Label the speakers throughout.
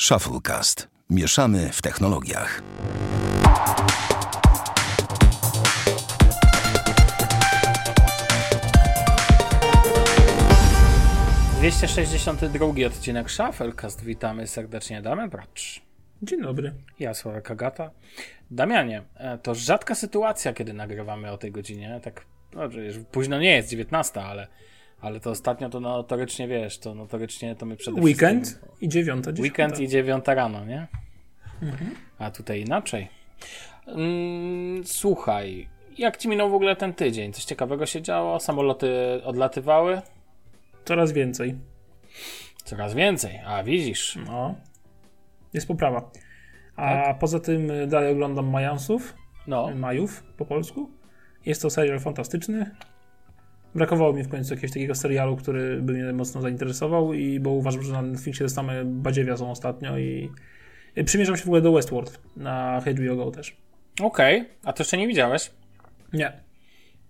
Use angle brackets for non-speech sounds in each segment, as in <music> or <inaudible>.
Speaker 1: Shufflecast. Mieszamy w technologiach.
Speaker 2: Dwieście sześćdziesiąty drugi odcinek Shufflecast. Witamy serdecznie, Damian Bracz.
Speaker 3: Dzień dobry.
Speaker 2: Ja, Sławek Agata. Damianie, e, to rzadka sytuacja, kiedy nagrywamy o tej godzinie. Tak, no, późno nie jest, 19, ale, ale to ostatnio to notorycznie, wiesz, to notorycznie to my przede
Speaker 3: Weekend
Speaker 2: wszystkim...
Speaker 3: i dziewiąta.
Speaker 2: Weekend i dziewiąta rano, nie? A tutaj inaczej. Mm, słuchaj, jak ci minął w ogóle ten tydzień? Coś ciekawego się działo? Samoloty odlatywały?
Speaker 3: Coraz więcej.
Speaker 2: Coraz więcej. A widzisz.
Speaker 3: No. Jest poprawa. A
Speaker 2: Tak?
Speaker 3: poza tym y, dalej oglądam Majansów.
Speaker 2: No.
Speaker 3: Majów po polsku. Jest to serial fantastyczny. Brakowało mi w końcu jakiegoś takiego serialu, który by mnie mocno zainteresował i bo uważam, że na Netflixie same badziewia są ostatnio i przymierzam się w ogóle do Westworld na HBO Go też.
Speaker 2: Okej. A to jeszcze nie widziałeś?
Speaker 3: Nie.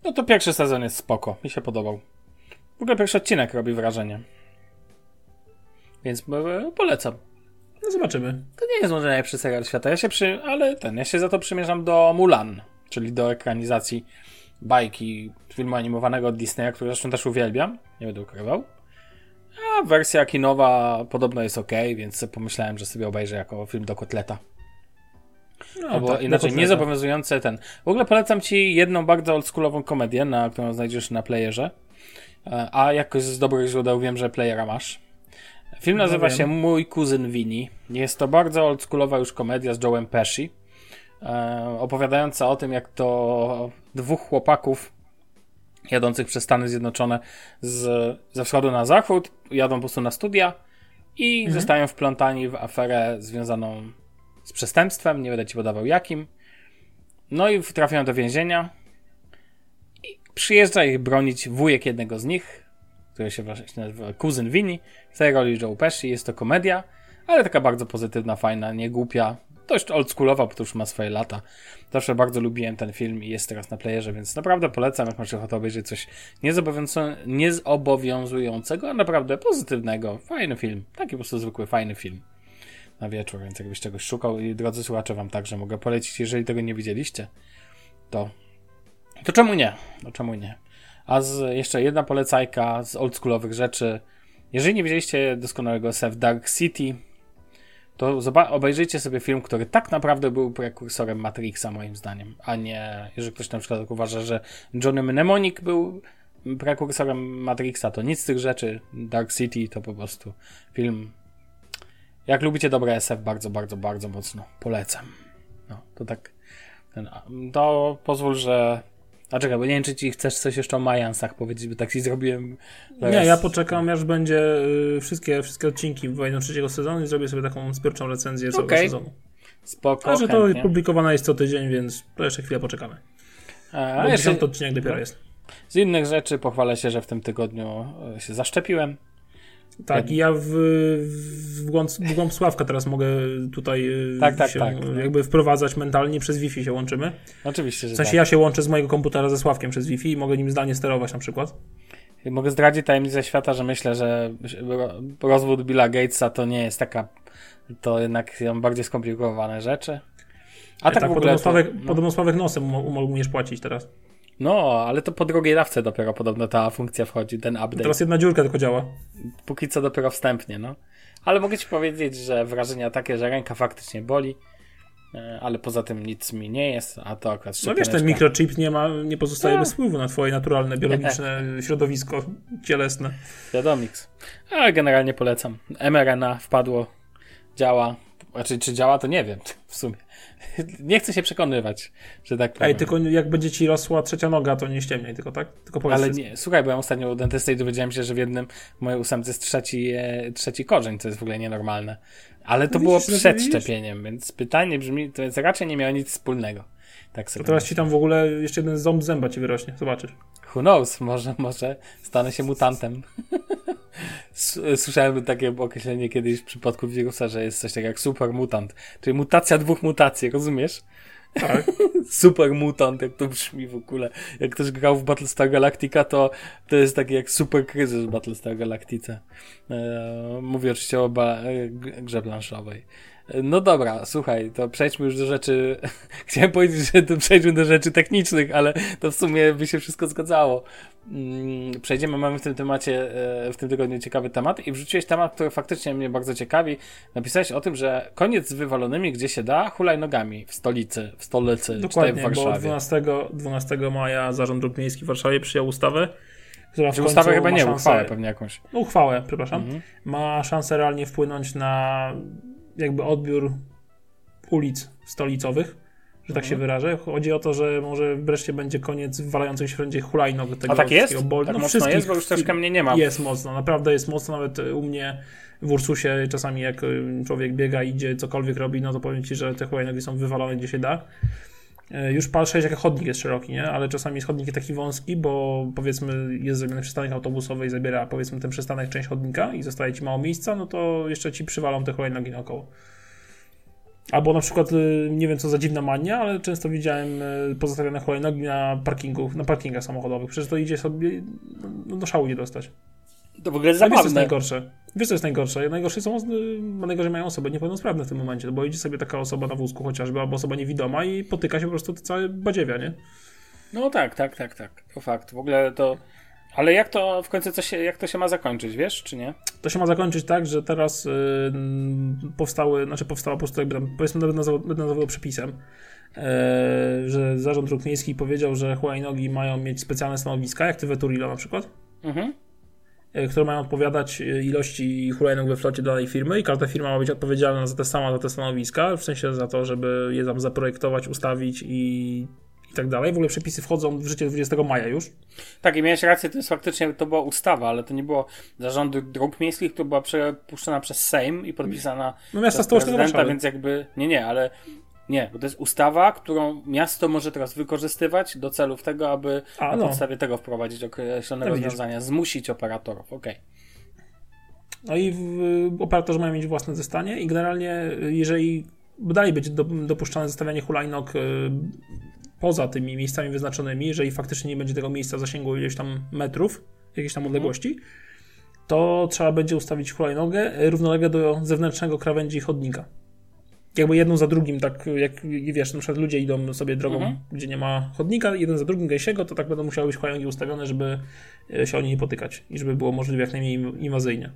Speaker 2: No to pierwszy sezon jest spoko. Mi się podobał. W ogóle pierwszy odcinek robi wrażenie. Więc e, polecam.
Speaker 3: No zobaczymy.
Speaker 2: To nie jest może najlepszy serial świata. Ja się przy... Ale ten, ja się za to przymierzam do Mulan. Czyli do ekranizacji bajki filmu animowanego od Disneya, który zresztą też uwielbiam. Nie będę ukrywał. A wersja kinowa podobno jest ok, więc pomyślałem, że sobie obejrzę jako film do kotleta.
Speaker 3: No,
Speaker 2: Albo
Speaker 3: tak,
Speaker 2: inaczej,
Speaker 3: do
Speaker 2: niezobowiązujące ten. W ogóle polecam ci jedną bardzo oldschoolową komedię, na którą znajdziesz na playerze. E, A jakoś z dobrych źródeł wiem, że playera masz. Film
Speaker 3: No
Speaker 2: nazywa się Mój kuzyn Winnie. Jest to bardzo oldschoolowa już komedia z Joe'em Pesci. E, opowiadająca o tym, jak to dwóch chłopaków jadących przez Stany Zjednoczone z, ze wschodu na zachód, jadą po prostu na studia i
Speaker 3: Mhm.
Speaker 2: zostają wplątani w aferę związaną z przestępstwem, nie będę ci podawał jakim. No i trafiają do więzienia i przyjeżdża ich bronić wujek jednego z nich, który się właśnie nazywa kuzyn Winnie, w tej roli Joe Pesci. Jest to komedia, ale taka bardzo pozytywna, fajna, nie głupia, dość oldschoolowa, bo to już ma swoje lata. Zawsze bardzo lubiłem ten film i jest teraz na playerze, więc naprawdę polecam, jak masz ochotę obejrzeć coś niezobowiązu- niezobowiązującego, a naprawdę pozytywnego. Fajny film. Taki po prostu zwykły, fajny film na wieczór, więc jakbyś czegoś szukał i drodzy słuchacze wam także mogę polecić, jeżeli tego nie widzieliście, to to czemu nie? No czemu nie? A z, jeszcze jedna polecajka z oldschoolowych rzeczy. Jeżeli nie widzieliście doskonałego SF Dark City, to obejrzyjcie sobie film, który tak naprawdę był prekursorem Matrixa moim zdaniem, a nie, jeżeli ktoś na przykład uważa, że Johnny Mnemonic był prekursorem Matrixa, to nic z tych rzeczy. Dark City to po prostu film jak lubicie dobre SF, bardzo, bardzo, bardzo mocno polecam. No, to tak. To pozwól, że. A czekaj, bo nie wiem, czy ci chcesz coś jeszcze o Majansach powiedzieć, bo tak ci zrobiłem.
Speaker 3: Nie, ja poczekam, aż będzie y, wszystkie, wszystkie odcinki wejdą trzeciego sezonu i zrobię sobie taką zbiorczą recenzję całego
Speaker 2: Okej.
Speaker 3: sezonu.
Speaker 2: Spoko.
Speaker 3: A że to
Speaker 2: chętnie.
Speaker 3: publikowane jest co tydzień, więc to jeszcze chwilę poczekamy.
Speaker 2: A,
Speaker 3: Bo
Speaker 2: jeszcze
Speaker 3: odcinek dopiero jest.
Speaker 2: z innych rzeczy pochwalę się, że w tym tygodniu e, się zaszczepiłem.
Speaker 3: Tak, i ja w, w, głąb, w głąb Sławka teraz mogę tutaj y,
Speaker 2: Tak, tak,
Speaker 3: się
Speaker 2: tak.
Speaker 3: jakby wprowadzać mentalnie, przez Wi-Fi się łączymy.
Speaker 2: Oczywiście, że
Speaker 3: W sensie
Speaker 2: tak.
Speaker 3: ja się łączę z mojego komputera ze Sławkiem przez Wi-Fi i mogę nim zdalnie sterować na przykład.
Speaker 2: Mogę zdradzić tajemnicę świata, że myślę, że ro- rozwód Billa Gatesa to nie jest taka. To jednak są bardziej skomplikowane rzeczy. A tak, w ogóle.
Speaker 3: podobno,
Speaker 2: To,
Speaker 3: Sławek,
Speaker 2: no.
Speaker 3: podobno Sławek nosem mo- umiesz płacić teraz.
Speaker 2: No, ale to po drugiej dawce dopiero podobno ta funkcja wchodzi, ten update.
Speaker 3: Teraz jedna dziurka tylko działa.
Speaker 2: Póki co dopiero wstępnie, no. Ale mogę ci powiedzieć, że wrażenia takie, że ręka faktycznie boli, e, ale poza tym nic mi nie jest, a to akurat
Speaker 3: No wiesz, ten mikrochip nie ma, nie pozostaje
Speaker 2: No.
Speaker 3: bez wpływu na twoje naturalne, biologiczne środowisko cielesne.
Speaker 2: Wiadomix. Ale generalnie polecam. mRNA wpadło, działa. Znaczy, czy działa, to nie wiem w sumie. Nie chcę się przekonywać, że tak powiem.
Speaker 3: Ej, tylko jak będzie ci rosła trzecia noga, to nie ściemniaj, tylko tak? Tylko powiedz
Speaker 2: Ale nie, słuchaj, byłem ostatnio u dentysty i dowiedziałem się, że w jednym mojej ósemce jest trzeci, e, trzeci korzeń, co jest w ogóle nienormalne. Ale to
Speaker 3: No
Speaker 2: było
Speaker 3: widzisz, no to
Speaker 2: przed szczepieniem, więc pytanie brzmi, to więc raczej nie miało nic wspólnego. Tak sobie
Speaker 3: To teraz
Speaker 2: myślę.
Speaker 3: ci tam w ogóle jeszcze jeden ząb zęba ci wyrośnie, zobaczysz.
Speaker 2: Who knows, może, może stanę się mutantem. Słyszałem takie określenie kiedyś w przypadku wirusa, że jest coś takiego jak super mutant, czyli mutacja dwóch mutacji, rozumiesz?
Speaker 3: Tak. <laughs>
Speaker 2: Super mutant, jak to brzmi w ogóle. Jak ktoś grał w Battlestar Galactica, to to jest taki jak super kryzys w Battlestar Galactice. E, mówię oczywiście o ba- e, grze planszowej. No dobra, słuchaj, to przejdźmy już do rzeczy. <laughs> Chciałem powiedzieć, że to przejdźmy do rzeczy technicznych, ale to w sumie by się wszystko zgadzało. Mm, przejdziemy, mamy w tym temacie, e, w tym tygodniu ciekawy temat i wrzuciłeś temat, który faktycznie mnie bardzo ciekawi. Napisałeś o tym, że koniec z wywalonymi, gdzie się da, hulajnogami w stolicy, w stolicy,
Speaker 3: Dokładnie,
Speaker 2: tutaj w
Speaker 3: bo
Speaker 2: Warszawie.
Speaker 3: 12, 12 maja Zarząd Dróg Miejskich w Warszawie przyjął ustawę, która w
Speaker 2: ustawę chyba nie,
Speaker 3: szansę,
Speaker 2: uchwałę pewnie jakąś.
Speaker 3: Uchwałę, przepraszam.
Speaker 2: Mhm.
Speaker 3: Ma szansę realnie wpłynąć na jakby odbiór ulic stolicowych, że tak
Speaker 2: Mhm.
Speaker 3: się wyrażę. Chodzi o to, że może wreszcie będzie koniec walających się wszędzie hulajnog tego
Speaker 2: A tak jest?
Speaker 3: bol-
Speaker 2: Tak
Speaker 3: no,
Speaker 2: mocno jest, bo już troszkę mnie nie ma.
Speaker 3: Jest mocno, naprawdę jest mocno, nawet u mnie w Ursusie czasami jak y, człowiek biega, idzie, cokolwiek robi, no to powiem Ci, że te hulajnogi są wywalone gdzie się da. Y, Już patrzę, jak chodnik jest szeroki, nie? Ale czasami jest chodnik taki wąski, bo powiedzmy jest zrobiony przystanek autobusowy i zabiera powiedzmy ten przystanek część chodnika i zostaje Ci mało miejsca, no to jeszcze Ci przywalą te hulajnogi naokoło. Albo na przykład, y, nie wiem co za dziwna mania, ale często widziałem y, pozostawione hulajnogi na parkingu, na parkingach samochodowych. Przecież to idzie sobie, no do szału nie dostać.
Speaker 2: To w ogóle
Speaker 3: wiesz, co jest
Speaker 2: zabawne.
Speaker 3: najgorsze? Wiesz, co jest najgorsze? Najgorsze są, y, najgorzej mają osoby niepełnosprawne w tym momencie, bo idzie sobie taka osoba na wózku chociażby, albo osoba niewidoma i potyka się po prostu całe badziewia, nie?
Speaker 2: No tak, tak, tak, tak. To fakt. W ogóle to. Ale jak to w końcu co się, jak to się ma zakończyć, wiesz, czy nie?
Speaker 3: To się ma zakończyć tak, że teraz y, powstały, znaczy powstała po prostu jakby tam, powiedzmy, nawet to przepisem, e, że Zarząd Dróg Miejskich powiedział, że hulajnogi mają mieć specjalne stanowiska, jak te Veturilo na przykład,
Speaker 2: Mhm.
Speaker 3: E, które mają odpowiadać e, ilości hulajnóg we flocie danej firmy i każda firma ma być odpowiedzialna za te sama za te stanowiska, w sensie za to, żeby je tam zaprojektować, ustawić i, i tak dalej. W ogóle przepisy wchodzą w życie 20 maja już.
Speaker 2: Tak, i miałeś rację, to jest faktycznie, to była ustawa, ale to nie było zarządu dróg miejskich, to była przepuszczona przez Sejm i podpisana
Speaker 3: No
Speaker 2: przez prezydenta, więc jakby, nie, nie, ale nie, bo to jest ustawa, którą miasto może teraz wykorzystywać do celów tego, aby
Speaker 3: A,
Speaker 2: na
Speaker 3: no.
Speaker 2: podstawie tego wprowadzić określone
Speaker 3: No
Speaker 2: rozwiązania, zmusić operatorów, okej.
Speaker 3: No i w, operatorzy mają mieć własne zestanie i generalnie jeżeli dalej będzie do, dopuszczane zostawianie hulajnóg y, poza tymi miejscami wyznaczonymi, jeżeli faktycznie nie będzie tego miejsca w zasięgu ileś tam metrów, jakiejś tam odległości, to trzeba będzie ustawić hulajnogę y, równolegle do zewnętrznego krawędzi chodnika. Jakby jedną za drugim, tak jak wiesz, na przykład ludzie idą sobie drogą,
Speaker 2: Mhm.
Speaker 3: gdzie nie ma chodnika, jeden za drugim gęsiego, to tak będą musiały być hulajnogi ustawione, żeby y, się o nie nie potykać i żeby było możliwie jak najmniej inwazyjnie.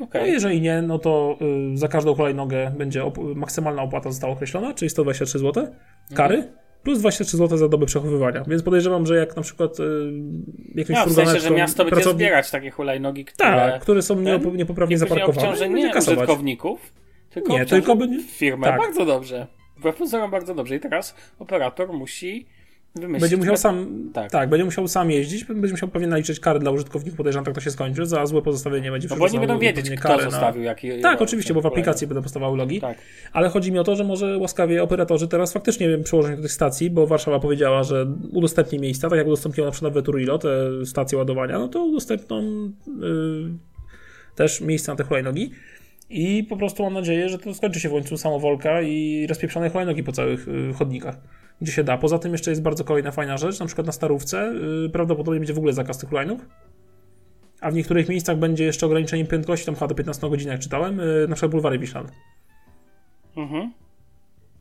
Speaker 2: Okej.
Speaker 3: No jeżeli nie, no to y, za każdą hulajnogę będzie op- maksymalna opłata została określona, czyli 123 zł kary, plus 23 zł za dobę przechowywania. Więc podejrzewam, że jak na przykład y, jakimś
Speaker 2: No, w sensie, że miasto będzie
Speaker 3: pracownik-
Speaker 2: zbierać takie hulajnogi, które
Speaker 3: Tak, które są
Speaker 2: ten-
Speaker 3: niepoprawnie
Speaker 2: nie
Speaker 3: zaparkowane.
Speaker 2: obciąży
Speaker 3: będzie
Speaker 2: nie
Speaker 3: kasować.
Speaker 2: użytkowników, tylko
Speaker 3: Nie, tylko będzie-
Speaker 2: firmę.
Speaker 3: tak.
Speaker 2: Bardzo dobrze. Wbrew pozorom bardzo dobrze. I teraz operator musi wymyślić...
Speaker 3: Będzie musiał sam,
Speaker 2: Tak.
Speaker 3: tak. będzie musiał sam jeździć, będzie musiał pewnie naliczyć kary dla użytkowników, podejrzewam, tak to się skończy, za złe pozostawienie będzie
Speaker 2: No bo oni
Speaker 3: przerzucał
Speaker 2: będą wiedzieć, kto
Speaker 3: karę na-
Speaker 2: zostawił jaki...
Speaker 3: Tak, oczywiście, bo w aplikacji będą powstawały logi.
Speaker 2: Tak.
Speaker 3: Ale chodzi mi o to, że może łaskawie operatorzy teraz faktycznie wiem, przyłożą się do tych stacji, bo Warszawa powiedziała, że udostępni miejsca, tak jak udostępniła na przykład Veturilo, te stacje ładowania, no to udostępną y, też miejsca na te hulajnogi. I po prostu mam nadzieję, że to skończy się w końcu samowolka i rozpieprzone hulajnogi po całych y, chodnikach, gdzie się da. Poza tym jeszcze jest bardzo kolejna fajna rzecz, na przykład na Starówce y, prawdopodobnie będzie w ogóle zakaz tych hulajnóg. A w niektórych miejscach będzie jeszcze ograniczenie prędkości, tam chyba do 15 godzin, jak czytałem, y, na przykład bulwary Wiślane.
Speaker 2: Mhm.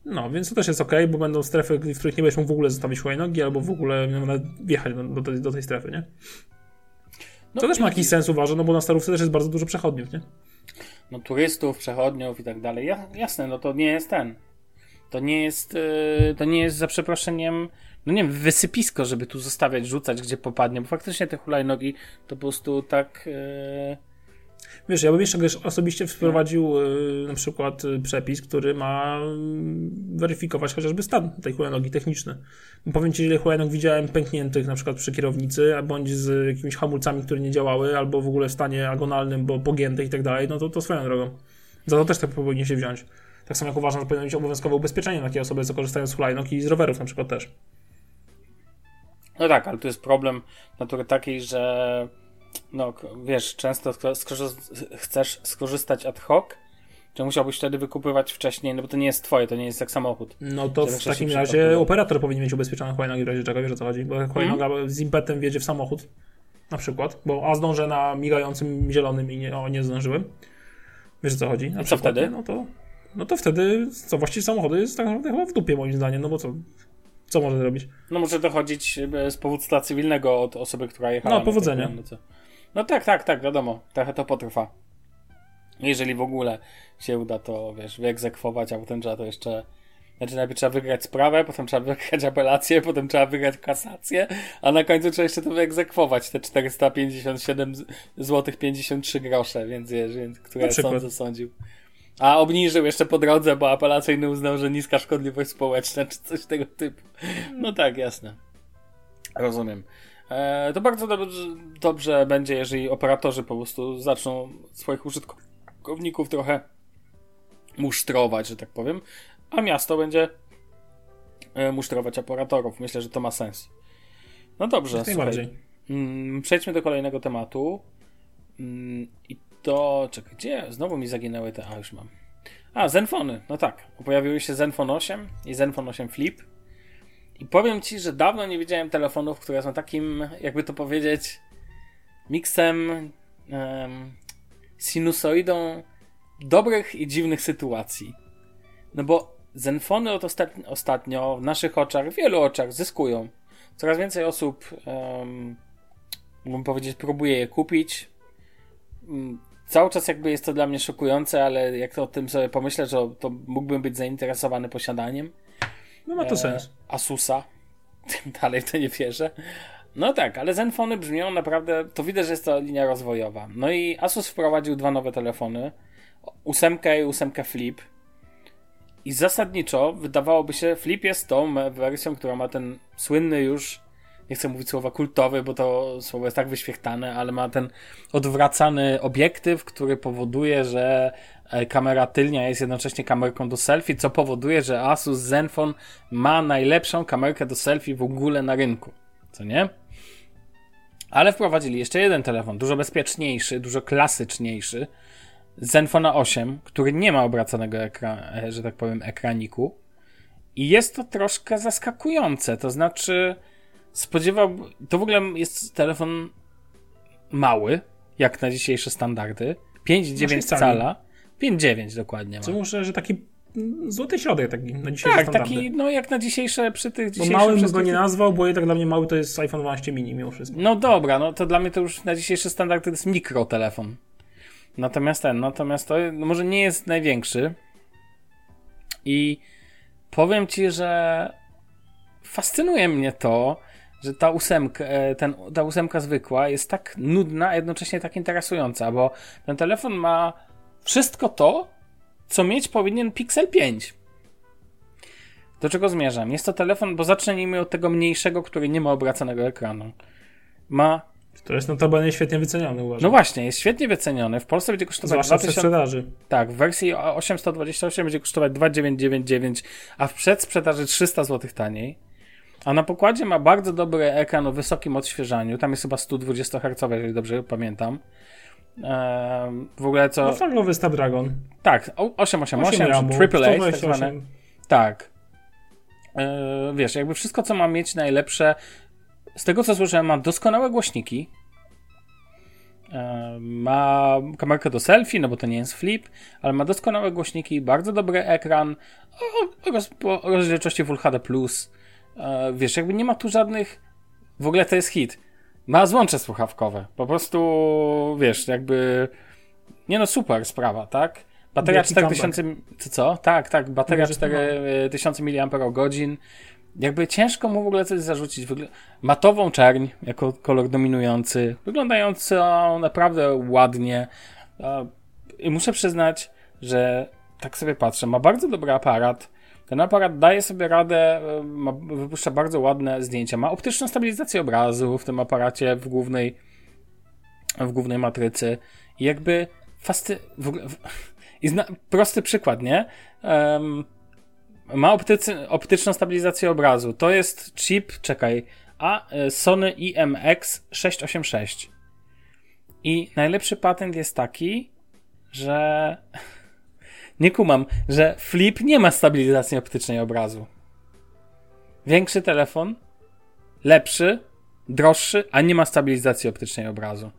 Speaker 3: No, więc to też jest ok, bo będą strefy, w których nie będziesz mógł w ogóle zostawić hulajnogi, albo w ogóle wjechać do, do, tej, do tej strefy, nie?
Speaker 2: No,
Speaker 3: To też ma jakiś sens, uważam, no bo na Starówce też jest bardzo dużo przechodniów, nie?
Speaker 2: No, turystów, przechodniów i tak dalej. Ja, jasne, no to nie jest ten. To nie jest, yy, to nie jest za przeproszeniem, no nie wiem, wysypisko, żeby tu zostawiać, rzucać, gdzie popadnie, bo faktycznie te hulajnogi to po prostu tak... Yy,
Speaker 3: Wiesz, ja bym jeszcze osobiście wprowadził y, na przykład y, przepis, który ma y, weryfikować chociażby stan tej hulajnogi techniczny. Bo Powiem Ci, ile hulajnog widziałem pękniętych na przykład przy kierownicy, a bądź z jakimiś hamulcami, które nie działały, albo w ogóle w stanie agonalnym, bo pogięte i tak dalej, no to, to swoją drogą. Za to też tak powinien się wziąć. Tak samo jak uważam, że powinno być obowiązkowe ubezpieczenie na takie osoby, co korzystają z hulajnog i z rowerów na przykład też.
Speaker 2: No tak, ale tu jest problem natury takiej, że no wiesz, często chcesz skorzystać ad hoc Czy musiałbyś wtedy wykupywać wcześniej, no bo to nie jest twoje, to nie jest jak samochód.
Speaker 3: No to w takim razie operator powinien mieć ubezpieczoną hulajnogę w razie czego, wiesz o co chodzi? Bo hulajnoga
Speaker 2: Mhm.
Speaker 3: z impetem wjedzie w samochód, na przykład, bo a zdążę na migającym zielonym i nie, o, nie zdążyłem. Wiesz o co chodzi? Na
Speaker 2: I co wtedy?
Speaker 3: No to, no to wtedy, co właściwie samochody jest tak naprawdę chyba w dupie moim zdaniem, no bo co, co może zrobić?
Speaker 2: No może dochodzić e, z powództwa cywilnego od osoby, która jechała.
Speaker 3: No, powodzenia.
Speaker 2: No, tak, tak, tak, wiadomo. Trochę to potrwa. Jeżeli w ogóle się uda to, wiesz, wyegzekwować, a potem trzeba to jeszcze... Znaczy najpierw trzeba wygrać sprawę, potem trzeba <laughs> wygrać apelację, potem trzeba wygrać kasację, a na końcu trzeba jeszcze to wyegzekwować, te 457 zł 53 grosze, więc wiesz, więc, które sąd zasądził. A obniżył jeszcze po drodze, bo apelacyjny uznał, że niska szkodliwość społeczna, czy coś tego typu. No tak, jasne. Rozumiem. E, to bardzo dobrze, dobrze będzie, jeżeli operatorzy po prostu zaczną swoich użytkowników trochę musztrować, że tak powiem, a miasto będzie e, musztrować operatorów. Myślę, że to ma sens. No dobrze, słuchaj. Mm, Przejdźmy do kolejnego tematu. Mm, I to. Czekaj, gdzie? Znowu mi zaginęły te. A już mam. A, Zenfony. No tak. Pojawiły się Zenfone 8 i Zenfone 8 Flip. I powiem ci, że dawno nie widziałem telefonów, które są takim, jakby to powiedzieć, miksem, em, sinusoidą dobrych i dziwnych sytuacji. No bo Zenfony od ostat- ostatnio w naszych oczach, w wielu oczach zyskują. Coraz więcej osób, um, mógłbym powiedzieć, próbuje je kupić. Cały czas jakby jest to dla mnie szokujące, ale jak to o tym sobie pomyślę, że to mógłbym być zainteresowany posiadaniem.
Speaker 3: No ma to
Speaker 2: e,
Speaker 3: sens.
Speaker 2: Asusa. <laughs> Dalej w to nie wierzę. No tak, ale Zenfony brzmią naprawdę, to widać, że jest to linia rozwojowa. No i Asus wprowadził dwa nowe telefony. Ósemkę i ósemkę Flip. I zasadniczo wydawałoby się, Flip jest tą wersją, która ma ten słynny już, nie chcę mówić słowa kultowy, bo to słowo jest tak wyświechtane, ale ma ten odwracany obiektyw, który powoduje, że e, kamera tylnia jest jednocześnie kamerką do selfie, co powoduje, że Asus Zenfone ma najlepszą kamerkę do selfie w ogóle na rynku. Co nie? Ale wprowadzili jeszcze jeden telefon, dużo bezpieczniejszy, dużo klasyczniejszy. Zenfona 8, który nie ma obracanego e, że tak powiem, ekraniku. I jest to troszkę zaskakujące. To znaczy, spodziewał. To w ogóle jest telefon mały, jak na dzisiejsze standardy. 5,9
Speaker 3: Naszej skali.
Speaker 2: cala. 5,9 dokładnie
Speaker 3: Co muszę, że taki złoty środek taki na dzisiejsze
Speaker 2: Tak,
Speaker 3: standardy.
Speaker 2: taki, no jak na dzisiejsze, przy tych
Speaker 3: Bo
Speaker 2: dzisiejszych
Speaker 3: małym bym go nie nazwał, bo jednak dla mnie mały to jest iPhone 12 mini mimo wszystko.
Speaker 2: No dobra, no to dla mnie to już na dzisiejszy standard to jest mikrotelefon. Natomiast ten, natomiast to no może nie jest największy. I powiem ci, że fascynuje mnie to, że ta ósemka, e, ten, ta ósemka zwykła jest tak nudna, a jednocześnie tak interesująca, bo ten telefon ma wszystko to, co mieć powinien Pixel 5. Do czego zmierzam? Jest to telefon, bo zacznijmy od tego mniejszego, który nie ma obracanego ekranu. Ma.
Speaker 3: To jest notabene świetnie wyceniony, uważam.
Speaker 2: No właśnie, jest świetnie wyceniony. W Polsce będzie kosztować
Speaker 3: Zwłaszcza w
Speaker 2: 2000.
Speaker 3: sprzedaży.
Speaker 2: Tak, w wersji 828 będzie kosztować 2999, a w przedsprzedaży 300 zł taniej. A na pokładzie ma bardzo dobry ekran o wysokim odświeżaniu. Tam jest chyba 120 Hz, jeżeli dobrze pamiętam. Ehm, w ogóle co.
Speaker 3: No flaglowy Snapdragon.
Speaker 2: Tak, o- 888,
Speaker 3: 8
Speaker 2: czy
Speaker 3: RAMu,
Speaker 2: Triple A, tak
Speaker 3: 128.
Speaker 2: zwane. Tak. E, wiesz, jakby wszystko, co ma mieć najlepsze. Z tego, co słyszałem, ma doskonałe głośniki. E, ma kamerkę do selfie, no bo to nie jest flip, ale ma doskonałe głośniki, bardzo dobry ekran, o, roz, o rozdzielczości Full HD+. E, wiesz, jakby nie ma tu żadnych... W ogóle to jest hit. Ma złącze słuchawkowe. Po prostu, wiesz, jakby... Nie no, super sprawa, tak? Bateria
Speaker 3: Wielki
Speaker 2: 4000... Co, co? Tak, tak, bateria
Speaker 3: Mówię, że to ma.
Speaker 2: 4000 mAh. Jakby ciężko mu w ogóle coś zarzucić. Wygl- Matową czerń jako kolor dominujący, wyglądającą naprawdę ładnie. E, I muszę przyznać, że tak sobie patrzę, ma bardzo dobry aparat. Ten aparat daje sobie radę, e, ma, wypuszcza bardzo ładne zdjęcia. Ma optyczną stabilizację obrazu w tym aparacie w głównej, w głównej matrycy. I jakby fascy... W w... I zna... prosty przykład, nie? Em, ma optycy... optyczną stabilizację obrazu. To jest chip, czekaj, a e, Sony IMX 686. I najlepszy patent jest taki, że nie kumam, że Flip nie ma stabilizacji optycznej obrazu. Większy telefon, lepszy, droższy, a nie ma stabilizacji optycznej obrazu.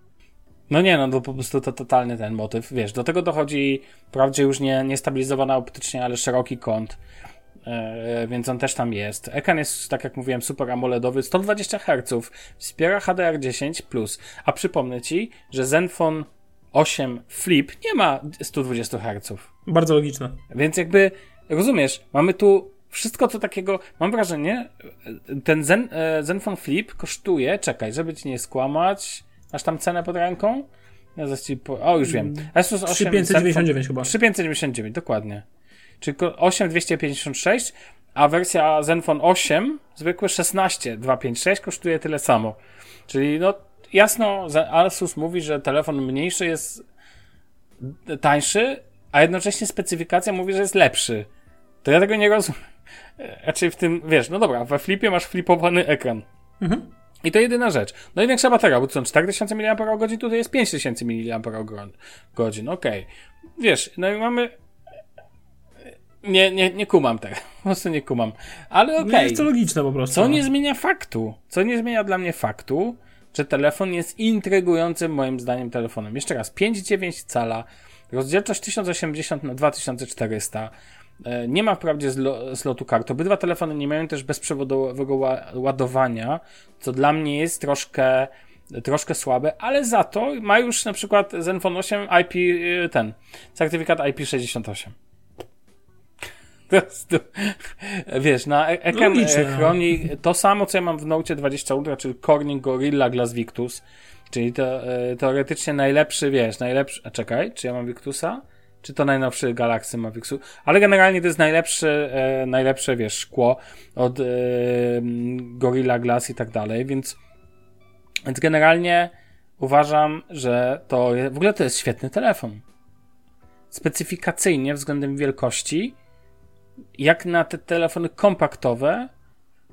Speaker 2: No nie, no to po prostu to totalny ten motyw. Wiesz, do tego dochodzi wprawdzie już nie, nie stabilizowana optycznie, ale szeroki kąt. E, więc on też tam jest. Ekran jest, tak jak mówiłem, super AMOLEDowy, 120 Hz, wspiera HDR10+, a przypomnę Ci, że Zenfone 8 Flip nie ma 120 Hz.
Speaker 3: Bardzo logiczne.
Speaker 2: Więc jakby, rozumiesz, mamy tu wszystko co takiego, mam wrażenie, ten Zen, e, Zenfone Flip kosztuje, czekaj, żeby Ci nie skłamać, masz tam cenę pod ręką? Ja ci po, o, już wiem.
Speaker 3: Asus 8 3599 chyba.
Speaker 2: 3599, dokładnie. Czyli 8256, a wersja Zenfone 8, zwykły 16256 kosztuje tyle samo. Czyli no jasno Asus mówi, że telefon mniejszy jest tańszy, a jednocześnie specyfikacja mówi, że jest lepszy. To ja tego nie rozumiem. Raczej w tym, wiesz, no dobra, we flipie masz flipowany ekran. Mhm. I to jedyna rzecz. No i większa bateria, bo to są 4000 mAh, tutaj jest 5000 mAh. Okej. Okay. Wiesz, no i mamy nie, nie, nie kumam tego. <laughs> Po prostu nie kumam. Ale okej. Okay.
Speaker 3: jest to logiczne po prostu.
Speaker 2: Co no. nie zmienia faktu? Co nie zmienia dla mnie faktu, że telefon jest intrygującym moim zdaniem telefonem. Jeszcze raz, 5,9 cala, rozdzielczość 1080 na 2400, e, nie ma wprawdzie slotu kart. Obydwa telefony nie mają też bezprzewodowego ładowania, co dla mnie jest troszkę, troszkę słabe, ale za to ma już na przykład Zenfone 8 IP, e, ten, certyfikat IP68 prostu, wiesz, na e- ekran Logiczne, no. chroni no. to samo, co ja mam w Note 20 Ultra, czyli Corning Gorilla Glass Victus, czyli to e, teoretycznie najlepszy, wiesz, najlepszy, a czekaj, czy ja mam Victusa? Czy to najnowszy Galaxy ma Victus? Ale generalnie to jest najlepszy, e, najlepsze, wiesz, szkło od e, Gorilla Glass i tak dalej, więc, więc generalnie uważam, że to w ogóle to jest świetny telefon. Specyfikacyjnie względem wielkości jak na te telefony kompaktowe,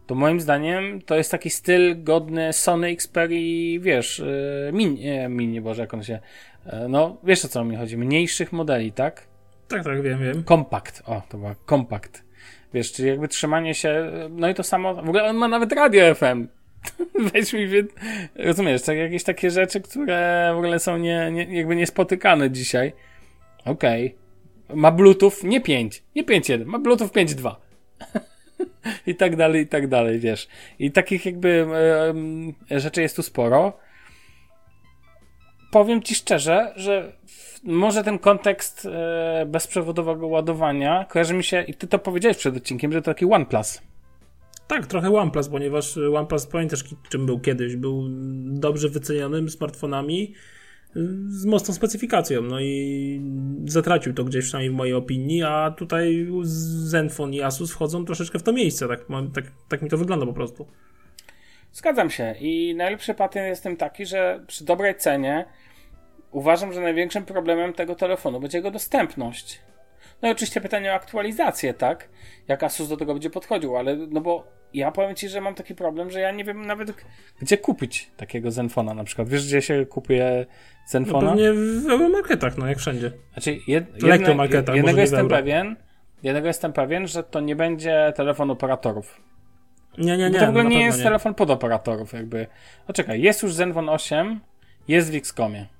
Speaker 2: to moim zdaniem to jest taki styl godny Sony Xperia, wiesz, y, mini, nie, mini, boże, jak on się, e, no, wiesz o co mi chodzi, mniejszych modeli, tak?
Speaker 3: Tak, tak, wiem, wiem.
Speaker 2: Kompakt, o, to była kompakt. Wiesz, czyli jakby trzymanie się, no i to samo, w ogóle on ma nawet radio FM. <laughs> Weź mi, rozumiesz, tak, jakieś takie rzeczy, które w ogóle są nie, nie jakby niespotykane dzisiaj. Okej. Okay ma Bluetooth nie 5, nie 5.1, ma Bluetooth 5.2. <laughs> I tak dalej, i tak dalej, wiesz. I takich jakby e, rzeczy jest tu sporo. Powiem ci szczerze, że może ten kontekst e, bezprzewodowego ładowania kojarzy mi się, i ty to powiedziałeś przed odcinkiem, że to taki OnePlus.
Speaker 3: Tak, trochę OnePlus, ponieważ OnePlus, pamiętasz czym był kiedyś? Był dobrze wycenionym smartfonami, z mocną specyfikacją, no i zatracił to gdzieś przynajmniej w mojej opinii, a tutaj Zenfone i Asus wchodzą troszeczkę w to miejsce, tak, tak, tak mi to wygląda po prostu.
Speaker 2: Zgadzam się i najlepszy patent jest tym taki, że przy dobrej cenie uważam, że największym problemem tego telefonu będzie jego dostępność. No i oczywiście pytanie o aktualizację, tak? Jak Asus do tego będzie podchodził, ale no bo ja powiem ci, że mam taki problem, że ja nie wiem nawet gdzie kupić takiego Zenfona na przykład. Wiesz, gdzie się kupuje Zenfona?
Speaker 3: No pewnie w euromarketach, no jak wszędzie.
Speaker 2: Znaczy, jed, jedne, jednego jestem pewien, jednego jestem pewien, że to nie będzie telefon operatorów.
Speaker 3: Nie, nie, nie.
Speaker 2: to w ogóle nie jest nie. telefon pod operatorów, jakby. No czekaj, jest już Zenfone 8, jest w XCOMie.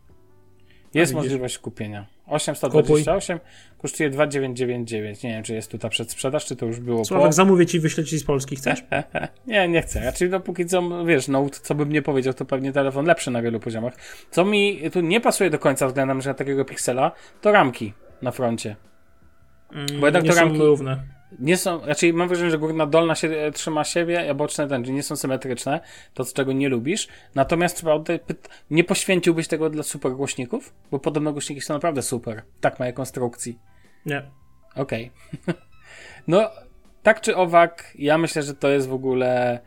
Speaker 2: Jest możliwość kupienia. 828 kosztuje 2999. Nie wiem, czy jest tu ta przedsprzedaż, czy to już było
Speaker 3: Sławek, po... zamówię ci, wyślę ci z Polski, chcesz? <laughs>
Speaker 2: nie, nie chcę. Znaczy, dopóki co, wiesz, no, co bym nie powiedział, to pewnie telefon lepszy na wielu poziomach. Co mi tu nie pasuje do końca względem że takiego piksela, to ramki na froncie.
Speaker 3: Mm, Bo jednak nie to ramki... równe
Speaker 2: nie są, raczej mam wrażenie, że górna dolna się e, trzyma siebie, a boczne ten, nie są symetryczne, to z czego nie lubisz. Natomiast trzeba oddać, nie poświęciłbyś tego dla super głośników? Bo podobno głośniki są naprawdę super. Tak mają konstrukcji.
Speaker 3: Nie.
Speaker 2: Okej. Okay. <laughs> no, tak czy owak, ja myślę, że to jest w ogóle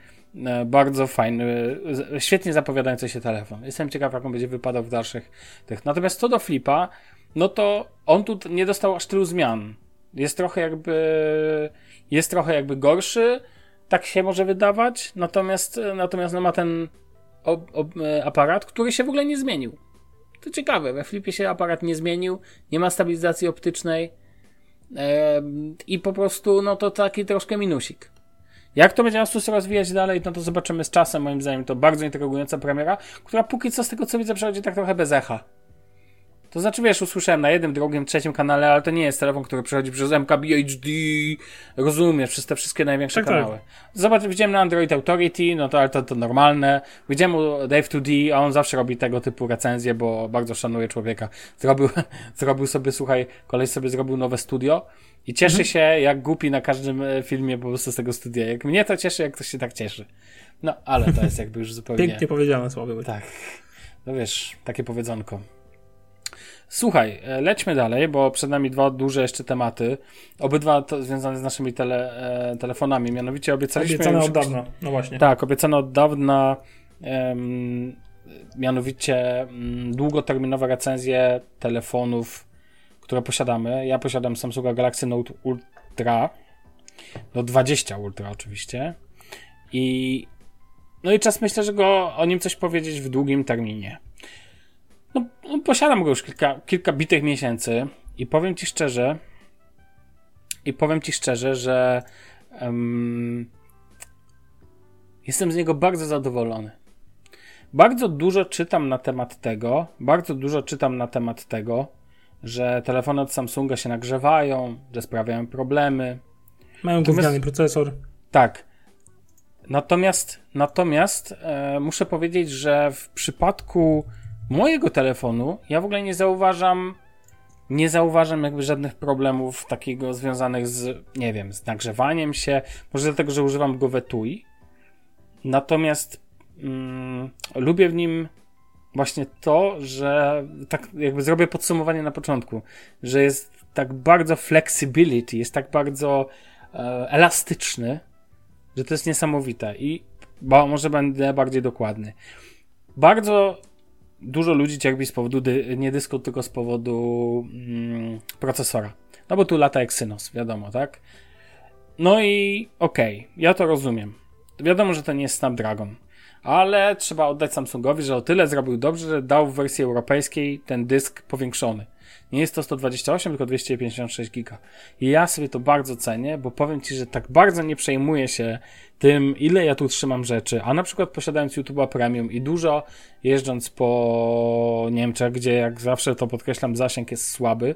Speaker 2: e, bardzo fajny, świetnie zapowiadający się telefon. Jestem ciekaw, jak on będzie wypadał w dalszych tych. Natomiast co do flipa, no to on tu nie dostał aż tylu zmian. Jest trochę jakby jest trochę jakby gorszy, tak się może wydawać, natomiast, natomiast no ma ten ob, ob, e, aparat, który się w ogóle nie zmienił. To ciekawe, we flipie się aparat nie zmienił, nie ma stabilizacji optycznej, E, I po prostu, no to taki troszkę minusik. Jak to będzie Asus rozwijać dalej, no to zobaczymy z czasem. Moim zdaniem to bardzo intrygująca premiera, która póki co z tego co widzę przechodzi tak trochę bez echa. To znaczy, wiesz, usłyszałem na jednym, drugim, trzecim kanale, ale to nie jest telefon, który przechodzi przez MKBHD, rozumiesz, przez te wszystkie największe
Speaker 3: Tak, tak.
Speaker 2: kanały. Zobacz, widziałem na Android Authority, no to ale to, to normalne. Widziałem u Dave2D, a on zawsze robi tego typu recenzje, bo bardzo szanuje człowieka. Zrobił, <laughs> zrobił sobie, słuchaj, koleś sobie zrobił nowe studio i cieszy
Speaker 3: Mhm.
Speaker 2: się jak głupi na każdym e, filmie po prostu z tego studia. Jak mnie to cieszy, jak ktoś się tak cieszy. No, ale to jest jakby już zupełnie...
Speaker 3: Pięknie powiedziane słowo.
Speaker 2: Tak. No wiesz, takie powiedzonko. Słuchaj, e, lećmy dalej, bo przed nami dwa duże jeszcze tematy. Obydwa to związane z naszymi tele, e, telefonami. Mianowicie obiecaliśmy.
Speaker 3: Obiecane
Speaker 2: już-
Speaker 3: od dawna. No właśnie.
Speaker 2: Tak, obiecano od dawna. em, mianowicie mm, długoterminowe recenzje telefonów, które posiadamy. Ja posiadam Samsunga Galaxy Note Ultra. No 20 Ultra oczywiście. I no i czas myślę, że go o nim coś powiedzieć w długim terminie. No, no posiadam go już kilka, kilka bitych miesięcy i powiem ci szczerze, i powiem ci szczerze, że em, jestem z niego bardzo zadowolony. Bardzo dużo czytam na temat tego, bardzo dużo czytam na temat tego, że telefony od Samsunga się nagrzewają, że sprawiają problemy.
Speaker 3: Mają gówniany procesor.
Speaker 2: Tak. Natomiast, natomiast e, muszę powiedzieć, że w przypadku mojego telefonu ja w ogóle nie zauważam nie zauważam jakby żadnych problemów takiego związanych z, nie wiem, z nagrzewaniem się. Może dlatego, że używam go w etui. Natomiast mm, lubię w nim właśnie to, że tak jakby zrobię podsumowanie na początku, że jest tak bardzo flexibility, jest tak bardzo e, elastyczny, że to jest niesamowite i bo może będę bardziej dokładny. Bardzo dużo ludzi cierpi z powodu dy, nie dysku, tylko z powodu mm, procesora. No bo tu lata Exynos, wiadomo, tak? No i okej, okay, ja to rozumiem. Wiadomo, że to nie jest Snapdragon, ale trzeba oddać Samsungowi, że o tyle zrobił dobrze, że dał w wersji europejskiej ten dysk powiększony. Nie jest to 128, tylko 256 giga. I ja sobie to bardzo cenię, bo powiem Ci, że tak bardzo nie przejmuję się tym, ile ja tu trzymam rzeczy, a na przykład posiadając YouTube'a Premium i dużo jeżdżąc po Niemczech, gdzie jak zawsze to podkreślam, zasięg jest słaby,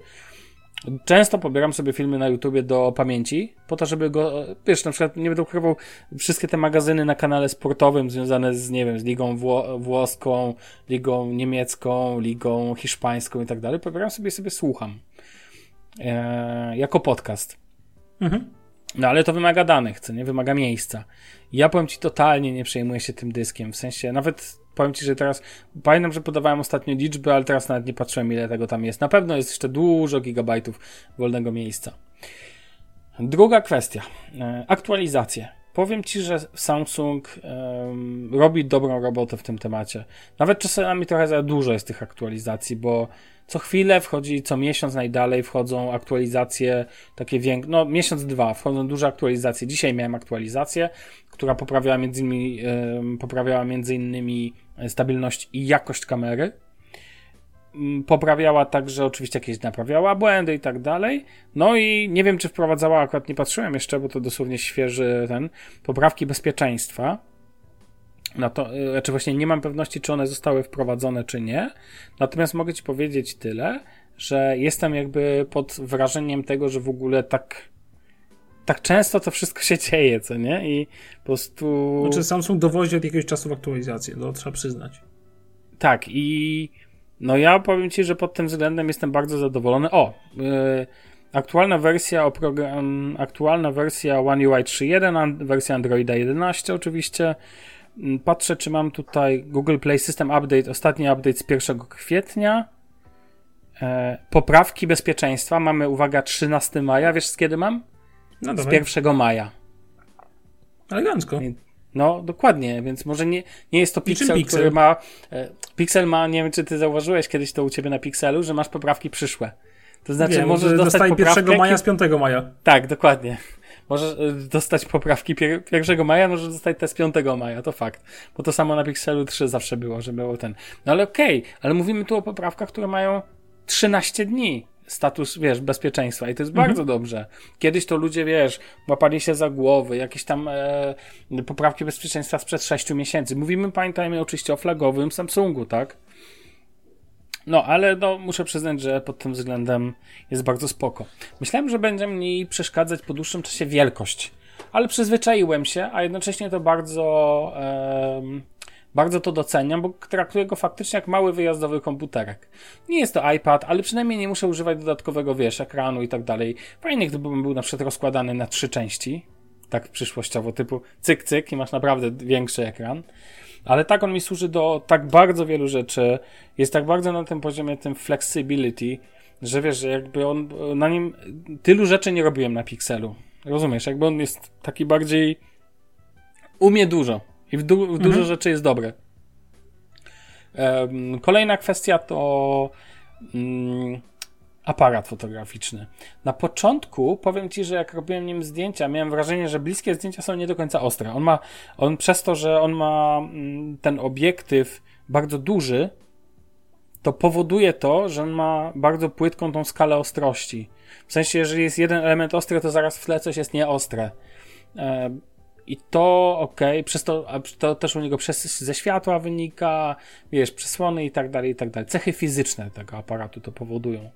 Speaker 2: Często pobieram sobie filmy na YouTubie do pamięci, po to, żeby go, wiesz, na przykład nie będę ukrywał wszystkie te magazyny na kanale sportowym związane z, nie wiem, z ligą wło włoską, ligą niemiecką, ligą hiszpańską i tak dalej. Pobieram sobie sobie słucham. E, jako podcast.
Speaker 3: Mhm.
Speaker 2: No ale to wymaga danych, co nie? Wymaga miejsca. Ja powiem ci, totalnie nie przejmuję się tym dyskiem. W sensie, nawet powiem ci, że teraz, pamiętam, że podawałem ostatnio liczby, ale teraz nawet nie patrzyłem, ile tego tam jest. Na pewno jest jeszcze dużo gigabajtów wolnego miejsca. Druga kwestia. E, aktualizacje. Powiem ci, że Samsung um, robi dobrą robotę w tym temacie. Nawet czasami trochę za dużo jest tych aktualizacji, bo co chwilę wchodzi, co miesiąc najdalej wchodzą aktualizacje takie większe, no miesiąc, dwa, wchodzą duże aktualizacje. Dzisiaj miałem aktualizację, która poprawiała między innymi, um, poprawiała między innymi stabilność i jakość kamery. Um, poprawiała także oczywiście jakieś naprawiała błędy i tak dalej. No i nie wiem, czy wprowadzała, akurat nie patrzyłem jeszcze, bo to dosłownie świeży ten, poprawki bezpieczeństwa. No to, znaczy właśnie nie mam pewności, czy one zostały wprowadzone, czy nie. Natomiast mogę Ci powiedzieć tyle, że jestem jakby pod wrażeniem tego, że w ogóle tak tak często to wszystko się dzieje, co nie? I po prostu...
Speaker 3: Znaczy Samsung dowozi od jakiegoś czasu w aktualizację, to trzeba przyznać.
Speaker 2: Tak i no ja powiem Ci, że pod tym względem jestem bardzo zadowolony. O! Yy, aktualna wersja oprogram, aktualna wersja One UI 3.1, wersja Androida 11 oczywiście. Patrzę, czy mam tutaj Google Play System Update, ostatni update z 1 kwietnia. E, poprawki bezpieczeństwa mamy, uwaga, 13 maja. Wiesz, z kiedy mam?
Speaker 3: No
Speaker 2: z 1 maja.
Speaker 3: Elegancko.
Speaker 2: No, dokładnie, więc może nie, nie jest to Pixel,
Speaker 3: Pixel,
Speaker 2: który ma. E, Pixel ma, nie wiem, czy ty zauważyłeś kiedyś to u ciebie na Pixelu, że masz poprawki przyszłe. To znaczy,
Speaker 3: Wiem,
Speaker 2: możesz
Speaker 3: że
Speaker 2: dostać poprawkę.
Speaker 3: 1 maja z 5 maja.
Speaker 2: Tak, dokładnie. Możesz dostać poprawki 1 maja, możesz dostać te z 5 maja, to fakt. Bo to samo na Pixelu 3 zawsze było, że było ten. No ale okej, okay, ale mówimy tu o poprawkach, które mają 13 dni, status, wiesz, bezpieczeństwa i to jest mhm. bardzo dobrze. Kiedyś to ludzie, wiesz, łapali się za głowy, jakieś tam e, poprawki bezpieczeństwa sprzed 6 miesięcy. Mówimy, pamiętajmy oczywiście o flagowym Samsungu, tak? No, ale no, muszę przyznać, że pod tym względem jest bardzo spoko. Myślałem, że będzie mi przeszkadzać po dłuższym czasie wielkość, ale przyzwyczaiłem się, a jednocześnie to bardzo, e, bardzo to doceniam, bo traktuję go faktycznie jak mały wyjazdowy komputerek. Nie jest to iPad, ale przynajmniej nie muszę używać dodatkowego, wiesz, ekranu i tak dalej. Fajnie, gdybym był na przykład rozkładany na trzy części, tak przyszłościowo, typu cyk, cyk i masz naprawdę większy ekran. Ale tak on mi służy do tak bardzo wielu rzeczy. Jest tak bardzo na tym poziomie, tym flexibility, że wiesz, że jakby on na nim tylu rzeczy nie robiłem na Pixelu. Rozumiesz? Jakby on jest taki bardziej umie dużo i w, du w mhm. dużo rzeczy jest dobre. Um, kolejna kwestia to um, aparat fotograficzny. Na początku powiem ci, że jak robiłem nim zdjęcia, miałem wrażenie, że bliskie zdjęcia są nie do końca ostre. On ma, on przez to, że on ma mm, ten obiektyw bardzo duży, to powoduje to, że on ma bardzo płytką tą skalę ostrości. W sensie, jeżeli jest jeden element ostry, to zaraz w tle coś jest nieostre. I to ok, przez to, to też u niego przez, ze światła wynika, wiesz, przesłony i tak dalej, i tak dalej. Cechy fizyczne tego aparatu to powodują.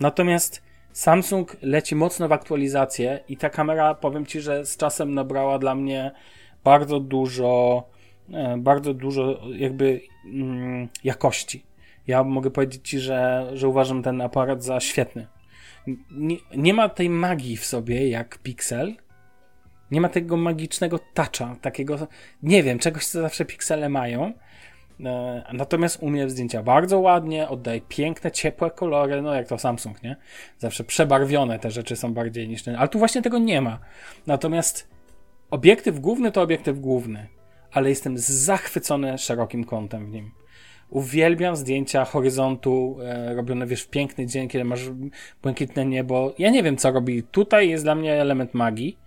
Speaker 2: Natomiast Samsung leci mocno w aktualizację i ta kamera, powiem Ci, że z czasem nabrała dla mnie bardzo dużo, e, bardzo dużo jakby mm, jakości. Ja mogę powiedzieć Ci, że, że uważam ten aparat za świetny. Nie, nie ma tej magii w sobie jak Pixel, nie ma tego magicznego toucha, takiego, nie wiem, czegoś, co zawsze piksele mają. E, natomiast umie zdjęcia bardzo ładnie, oddaje piękne, ciepłe kolory, no jak to Samsung, nie? Zawsze przebarwione te rzeczy są bardziej niż ten, ale tu właśnie tego nie ma. Natomiast obiektyw główny to obiektyw główny, ale jestem zachwycony szerokim kątem w nim. Uwielbiam zdjęcia horyzontu e, robione, wiesz, w piękny dzień, kiedy masz błękitne niebo. Ja nie wiem, co robi. Tutaj jest dla mnie element magii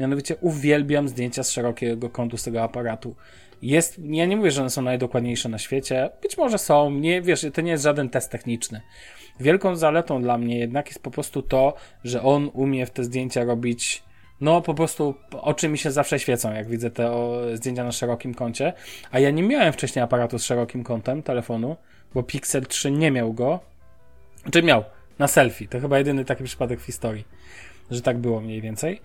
Speaker 2: Mianowicie uwielbiam zdjęcia z szerokiego kątu z tego aparatu. Jest, ja nie mówię, że one są najdokładniejsze na świecie. Być może są, nie, wiesz, to nie jest żaden test techniczny. Wielką zaletą dla mnie jednak jest po prostu to, że on umie w te zdjęcia robić no po prostu oczy mi się zawsze świecą, jak widzę te o, zdjęcia na szerokim kącie. A ja nie miałem wcześniej aparatu z szerokim kątem telefonu, bo Pixel 3 nie miał go. Czy miał? Na selfie. To chyba jedyny taki przypadek w historii, że tak było mniej więcej.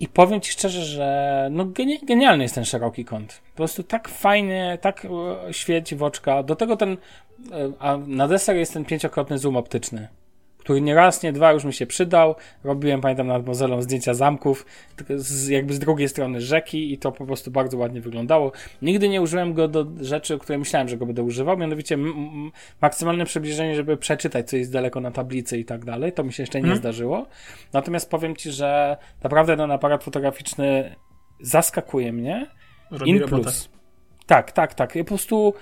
Speaker 2: I powiem Ci szczerze, że no genialny jest ten szeroki kąt. Po prostu tak fajnie, tak e, świeci w oczka. Do tego ten, e, a na deser jest ten pięciokrotny zoom optyczny który nie raz, nie dwa już mi się przydał. Robiłem, pamiętam, nad Mozelą zdjęcia zamków, z, jakby z drugiej strony rzeki i to po prostu bardzo ładnie wyglądało. Nigdy nie użyłem go do rzeczy, które myślałem, że go będę używał, mianowicie maksymalne przybliżenie, żeby przeczytać, co jest daleko na tablicy i tak dalej. To mi się jeszcze nie hmm. zdarzyło. Natomiast powiem Ci, że naprawdę ten aparat fotograficzny zaskakuje mnie.
Speaker 3: Robi In plus.
Speaker 2: Tak, tak, tak. Ja po prostu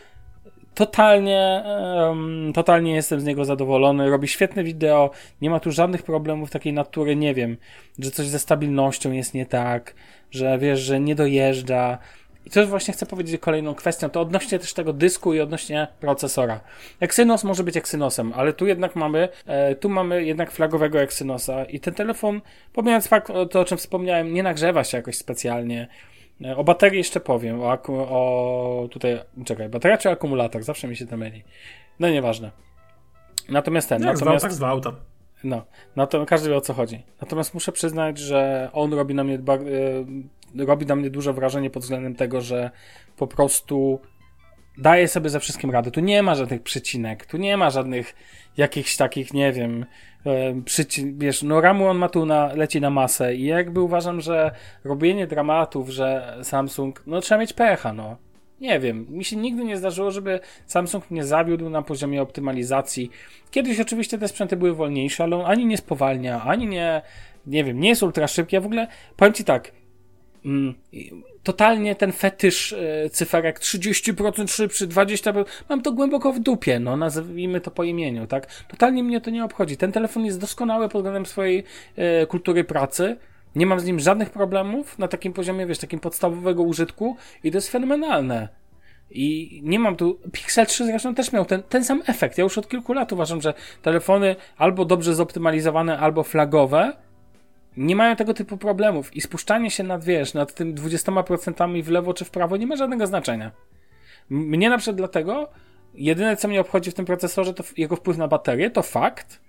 Speaker 2: totalnie, um, totalnie jestem z niego zadowolony. Robi świetne wideo, nie ma tu żadnych problemów takiej natury, nie wiem, że coś ze stabilnością jest nie tak, że wiesz, że nie dojeżdża. I to właśnie chcę powiedzieć kolejną kwestią, to odnośnie też tego dysku i odnośnie procesora. Exynos może być Exynosem, ale tu jednak mamy, e, tu mamy jednak flagowego Exynosa i ten telefon, pomijając fakt, to o czym wspomniałem, nie nagrzewa się jakoś specjalnie, o baterii jeszcze powiem. O, o tutaj, czekaj, bateria czy akumulator? Zawsze mi się to myli. No nieważne. Natomiast ten.
Speaker 3: Jak
Speaker 2: natomiast,
Speaker 3: zwał, tak zwał tam.
Speaker 2: No, no to każdy wie o co chodzi. Natomiast muszę przyznać, że on robi na mnie, e, robi na mnie duże wrażenie pod względem tego, że po prostu daje sobie ze wszystkim radę. Tu nie ma żadnych przycinek, tu nie ma żadnych jakichś takich, nie wiem, przyci- wiesz, no ramu on ma tu na, leci na masę i jakby uważam, że robienie dramatów, że Samsung, no trzeba mieć pecha, no. Nie wiem, mi się nigdy nie zdarzyło, żeby Samsung mnie zawiódł na poziomie optymalizacji. Kiedyś oczywiście te sprzęty były wolniejsze, ale on ani nie spowalnia, ani nie, nie wiem, nie jest ultra szybki. Ja w ogóle, powiem Ci tak, totalnie ten fetysz cyferek 30% szybszy, 20%, mam to głęboko w dupie, no nazwijmy to po imieniu, tak? Totalnie mnie to nie obchodzi. Ten telefon jest doskonały pod względem swojej e, kultury pracy. Nie mam z nim żadnych problemów na takim poziomie, wiesz, takim podstawowego użytku i to jest fenomenalne. I nie mam tu. Pixel 3 zresztą też miał ten, ten sam efekt. Ja już od kilku lat uważam, że telefony albo dobrze zoptymalizowane, albo flagowe nie mają tego typu problemów. I spuszczanie się nad, wiesz, nad tym 20% w lewo czy w prawo nie ma żadnego znaczenia. Mnie na przykład dlatego, jedyne co mnie obchodzi w tym procesorze, to jego wpływ na baterię, to fakt.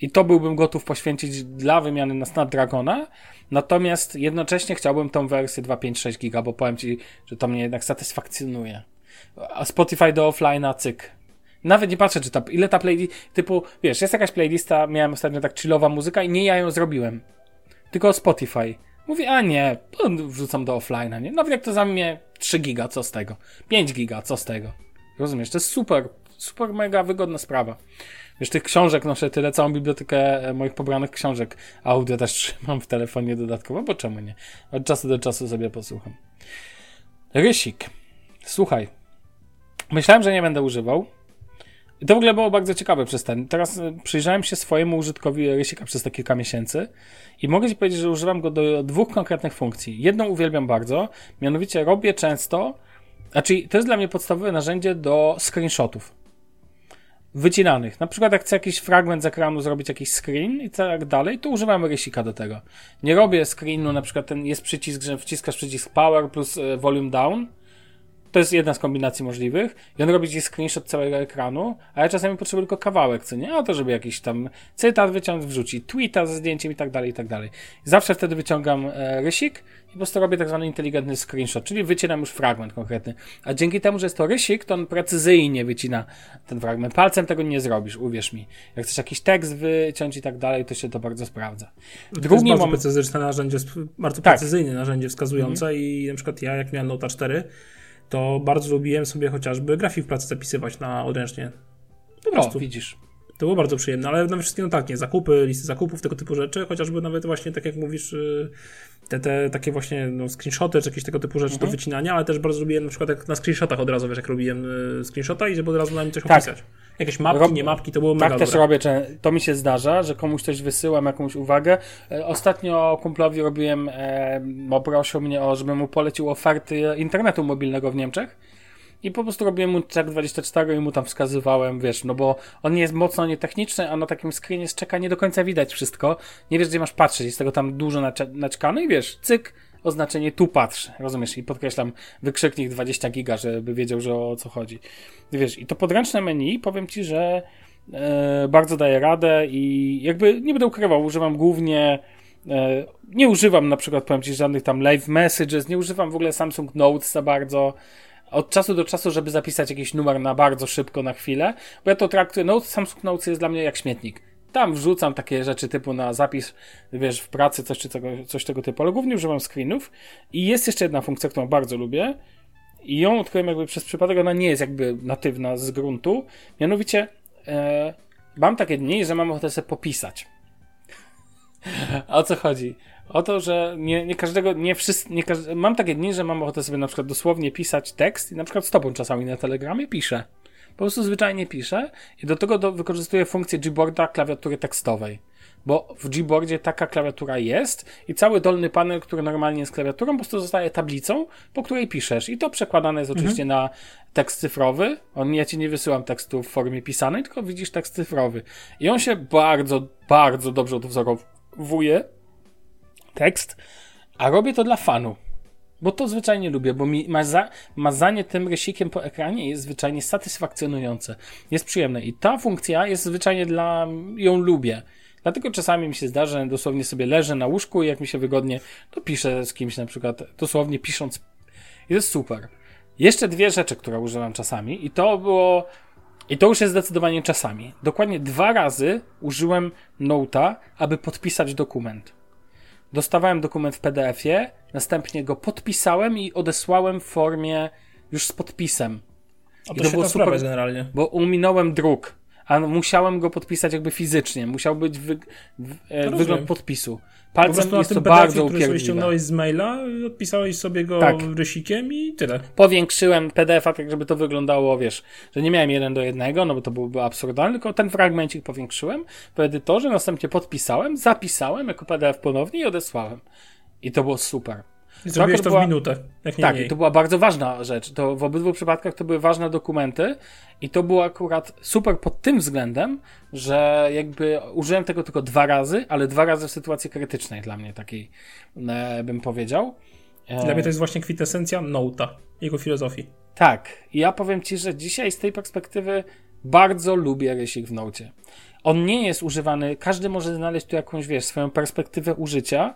Speaker 2: I to byłbym gotów poświęcić dla wymiany na Snapdragona. Natomiast jednocześnie chciałbym tą wersję 256 giga, bo powiem ci, że to mnie jednak satysfakcjonuje. A Spotify do offline'a, cyk. Nawet nie patrzę, czy ta, ile ta playlist, typu, wiesz, jest jakaś playlista, miałem ostatnio tak chillowa muzyka i nie ja ją zrobiłem. Tylko Spotify. Mówię, a nie, wrzucam do offline'a, nie? Nawet jak to zajmie 3 giga, co z tego? 5 giga, co z tego? Rozumiesz, to jest super, super mega wygodna sprawa. Wiesz, tych książek noszę tyle, całą bibliotekę e, moich pobranych książek audio też <laughs> trzymam w telefonie dodatkowo, bo czemu nie? Od czasu do czasu sobie posłucham. Rysik. Słuchaj. Myślałem, że nie będę używał. I to w ogóle było bardzo ciekawe przez ten. Teraz e, przyjrzałem się swojemu użytkowi Rysika przez te kilka miesięcy i mogę Ci powiedzieć, że używam go do dwóch konkretnych funkcji. Jedną uwielbiam bardzo, mianowicie robię często, znaczy to jest dla mnie podstawowe narzędzie do screenshotów wycinanych. Na przykład jak chcę jakiś fragment z ekranu zrobić jakiś screen i tak dalej, to używam rysika do tego. Nie robię screenu, na przykład ten jest przycisk, że wciskasz przycisk power plus e, volume down to jest jedna z kombinacji możliwych. I on robi ci screenshot całego ekranu, a ja czasami potrzebuję tylko kawałek, co nie? A to, żeby jakiś tam cytat wyciągnąć, wrzucić tweeta ze zdjęciem i tak dalej, i tak dalej. Zawsze wtedy wyciągam e, rysik i po prostu robię tak zwany inteligentny screenshot, czyli wycinam już fragment konkretny. A dzięki temu, że jest to rysik, to on precyzyjnie wycina ten fragment. Palcem tego nie zrobisz, uwierz mi. Jak chcesz jakiś tekst wyciąć i tak dalej, to się to bardzo sprawdza.
Speaker 3: Drugi to jest bardzo moment... narzędzie, bardzo tak. precyzyjne narzędzie wskazujące mm. i na przykład ja, jak miałem Nota 4, to bardzo lubiłem sobie chociażby grafik w pracy zapisywać na odręcznie.
Speaker 2: Po prostu. O, widzisz.
Speaker 3: To było bardzo przyjemne, ale na wszystkie, no tak, nie, zakupy, listy zakupów, tego typu rzeczy, chociażby nawet właśnie, tak jak mówisz, y, te, te takie właśnie no, screenshoty, czy jakieś tego typu rzeczy mhm. do wycinania, ale też bardzo lubiłem na przykład jak na screenshotach od razu, wiesz, jak robiłem y, screenshota i żeby od razu na nim coś tak. opisać. Jakieś mapki, Rob... nie mapki, to było
Speaker 2: tak
Speaker 3: mega
Speaker 2: Tak też robię, to mi się zdarza, że komuś coś wysyłam, jakąś uwagę. E, ostatnio kumplowi robiłem, e, prosił mnie o, żebym mu polecił oferty internetu mobilnego w Niemczech i po prostu robiłem mu check 24 i mu tam wskazywałem, wiesz, no bo on jest mocno nietechniczny, a na takim screenie z czeka nie do końca widać wszystko. Nie wiesz, gdzie masz patrzeć, jest tego tam dużo naćkane i wiesz, cyk, oznaczenie tu patrz, rozumiesz? I podkreślam wykrzyknik 20 giga, żeby wiedział, że o co chodzi. Wiesz, i to podręczne menu, powiem ci, że e, bardzo daje radę i jakby nie będę ukrywał, używam głównie e, nie używam na przykład, powiem ci, żadnych tam live messages, nie używam w ogóle Samsung Notes za bardzo, od czasu do czasu, żeby zapisać jakiś numer na bardzo szybko, na chwilę, bo ja to traktuję, Note, Samsung Notes jest dla mnie jak śmietnik. Tam wrzucam takie rzeczy typu na zapis, wiesz, w pracy, coś, czy tego, coś tego typu, ale głównie używam screenów. I jest jeszcze jedna funkcja, którą bardzo lubię. I ją odkryłem jakby przez przypadek, ona nie jest jakby natywna z gruntu. Mianowicie, e, mam takie dni, że mam ochotę sobie popisać. <laughs> O co chodzi? O to, że nie, nie każdego, nie wszyscy, nie każdy, mam takie dni, że mam ochotę sobie na przykład dosłownie pisać tekst i na przykład z tobą czasami na telegramie piszę. Po prostu zwyczajnie piszę i do tego do, wykorzystuję funkcję Gboarda klawiatury tekstowej. Bo w Gboardzie taka klawiatura jest i cały dolny panel, który normalnie jest klawiaturą, po prostu zostaje tablicą, po której piszesz. I to przekładane jest oczywiście mhm. na tekst cyfrowy. On, ja ci nie wysyłam tekstu w formie pisanej, tylko widzisz tekst cyfrowy. I on się bardzo, bardzo dobrze odwzorowuje tekst, a robię to dla fanu. Bo to zwyczajnie lubię, bo mi maza mazanie tym rysikiem po ekranie jest zwyczajnie satysfakcjonujące. Jest przyjemne i ta funkcja jest zwyczajnie dla... ją lubię. Dlatego czasami mi się zdarza, że dosłownie sobie leżę na łóżku i jak mi się wygodnie, to piszę z kimś na przykład, dosłownie pisząc. Jest super. Jeszcze dwie rzeczy, które używam czasami i to było... I to już jest zdecydowanie czasami. Dokładnie dwa razy użyłem Note'a, aby podpisać dokument. Dostawałem dokument w PDF-ie, następnie go podpisałem i odesłałem w formie już z podpisem.
Speaker 3: A to, I to było super, generalnie.
Speaker 2: Bo uminąłem druk, a musiałem go podpisać jakby fizycznie. Musiał być w, e, wygląd podpisu. Palcem jest to bardzo który
Speaker 3: ściągnąłeś z maila, odpisałeś sobie go tak. rysikiem i tyle.
Speaker 2: Powiększyłem PDF-a tak, żeby to wyglądało, wiesz, że nie miałem jeden do jednego, no bo to byłoby absurdalne, tylko ten fragmencik powiększyłem w edytorze, następnie podpisałem, zapisałem jako PDF ponownie i odesłałem. I to było super.
Speaker 3: I zrobiłeś to,
Speaker 2: była...
Speaker 3: w minutę, jak nie
Speaker 2: Tak,
Speaker 3: mniej.
Speaker 2: to była bardzo ważna rzecz. To w obydwu przypadkach to były ważne dokumenty i to było akurat super pod tym względem, że jakby użyłem tego tylko dwa razy, ale dwa razy w sytuacji krytycznej dla mnie takiej, e, bym powiedział.
Speaker 3: E... Dla mnie to jest właśnie kwintesencja Nota, jego filozofii.
Speaker 2: Tak. I ja powiem Ci, że dzisiaj z tej perspektywy bardzo lubię rysik w Nocie. On nie jest używany, każdy może znaleźć tu jakąś, wiesz, swoją perspektywę użycia.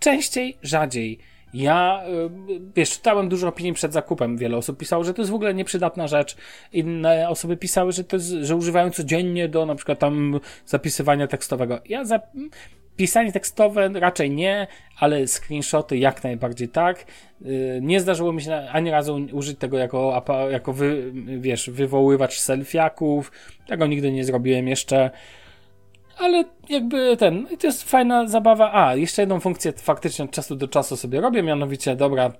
Speaker 2: Częściej, rzadziej. Ja, y, wiesz, czytałem dużo opinii przed zakupem. Wiele osób pisało, że to jest w ogóle nieprzydatna rzecz. Inne osoby pisały, że to jest, że używają codziennie do na przykład tam zapisywania tekstowego. Ja za, pisanie tekstowe raczej nie, ale screenshoty jak najbardziej tak. Y, nie zdarzyło mi się ani razu użyć tego jako, jako wy, wiesz, wywoływacz selfiaków. Tego nigdy nie zrobiłem jeszcze. Ale jakby ten, to jest fajna zabawa. A, jeszcze jedną funkcję faktycznie od czasu do czasu sobie robię, mianowicie, dobra,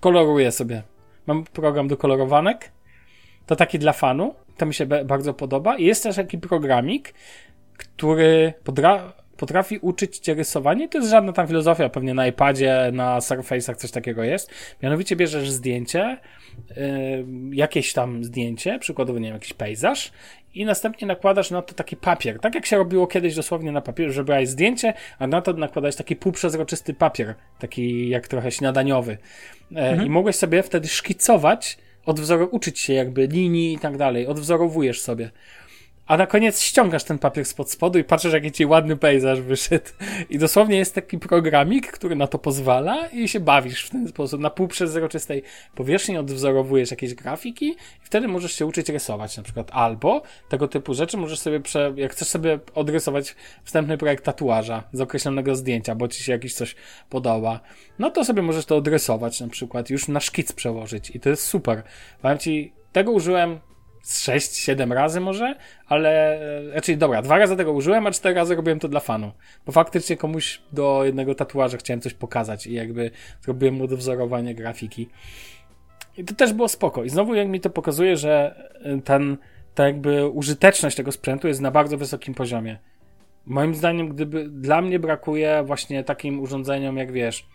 Speaker 2: koloruję sobie. Mam program do kolorowanek. To taki dla fanu. To mi się bardzo podoba. I jest też taki programik, który potrafi uczyć cię rysowanie. To jest żadna tam filozofia, pewnie na iPadzie, na Surface'ach coś takiego jest. Mianowicie bierzesz zdjęcie, yy, jakieś tam zdjęcie, przykładowo, nie wiem, jakiś pejzaż i następnie nakładasz na to taki papier. Tak jak się robiło kiedyś dosłownie na papierze, że brałeś zdjęcie, a na to nakładałeś taki półprzezroczysty papier, taki jak trochę śniadaniowy. E, mhm. I mogłeś sobie wtedy szkicować, odwzoro, uczyć się jakby linii i tak dalej, odwzorowujesz sobie a na koniec ściągasz ten papier spod spodu i patrzysz, jaki ci ładny pejzaż wyszedł. I dosłownie jest taki programik, który na to pozwala i się bawisz w ten sposób. Na półprzezroczystej powierzchni odwzorowujesz jakieś grafiki i wtedy możesz się uczyć rysować na przykład. Albo tego typu rzeczy możesz sobie, prze, jak chcesz sobie odrysować wstępny projekt tatuaża z określonego zdjęcia, bo ci się jakiś coś podoba, no to sobie możesz to odrysować na przykład, już na szkic przełożyć i to jest super. Powiem ci, tego użyłem z 6-7 razy może, ale raczej znaczy, dobra, dwa razy tego użyłem, a cztery razy robiłem to dla fanu. Bo faktycznie komuś do jednego tatuaża chciałem coś pokazać i jakby zrobiłem mu do wzorowania grafiki. I to też było spoko. I znowu jak mi to pokazuje, że ten, ta jakby użyteczność tego sprzętu jest na bardzo wysokim poziomie. Moim zdaniem, gdyby dla mnie brakuje właśnie takim urządzeniom, jak wiesz,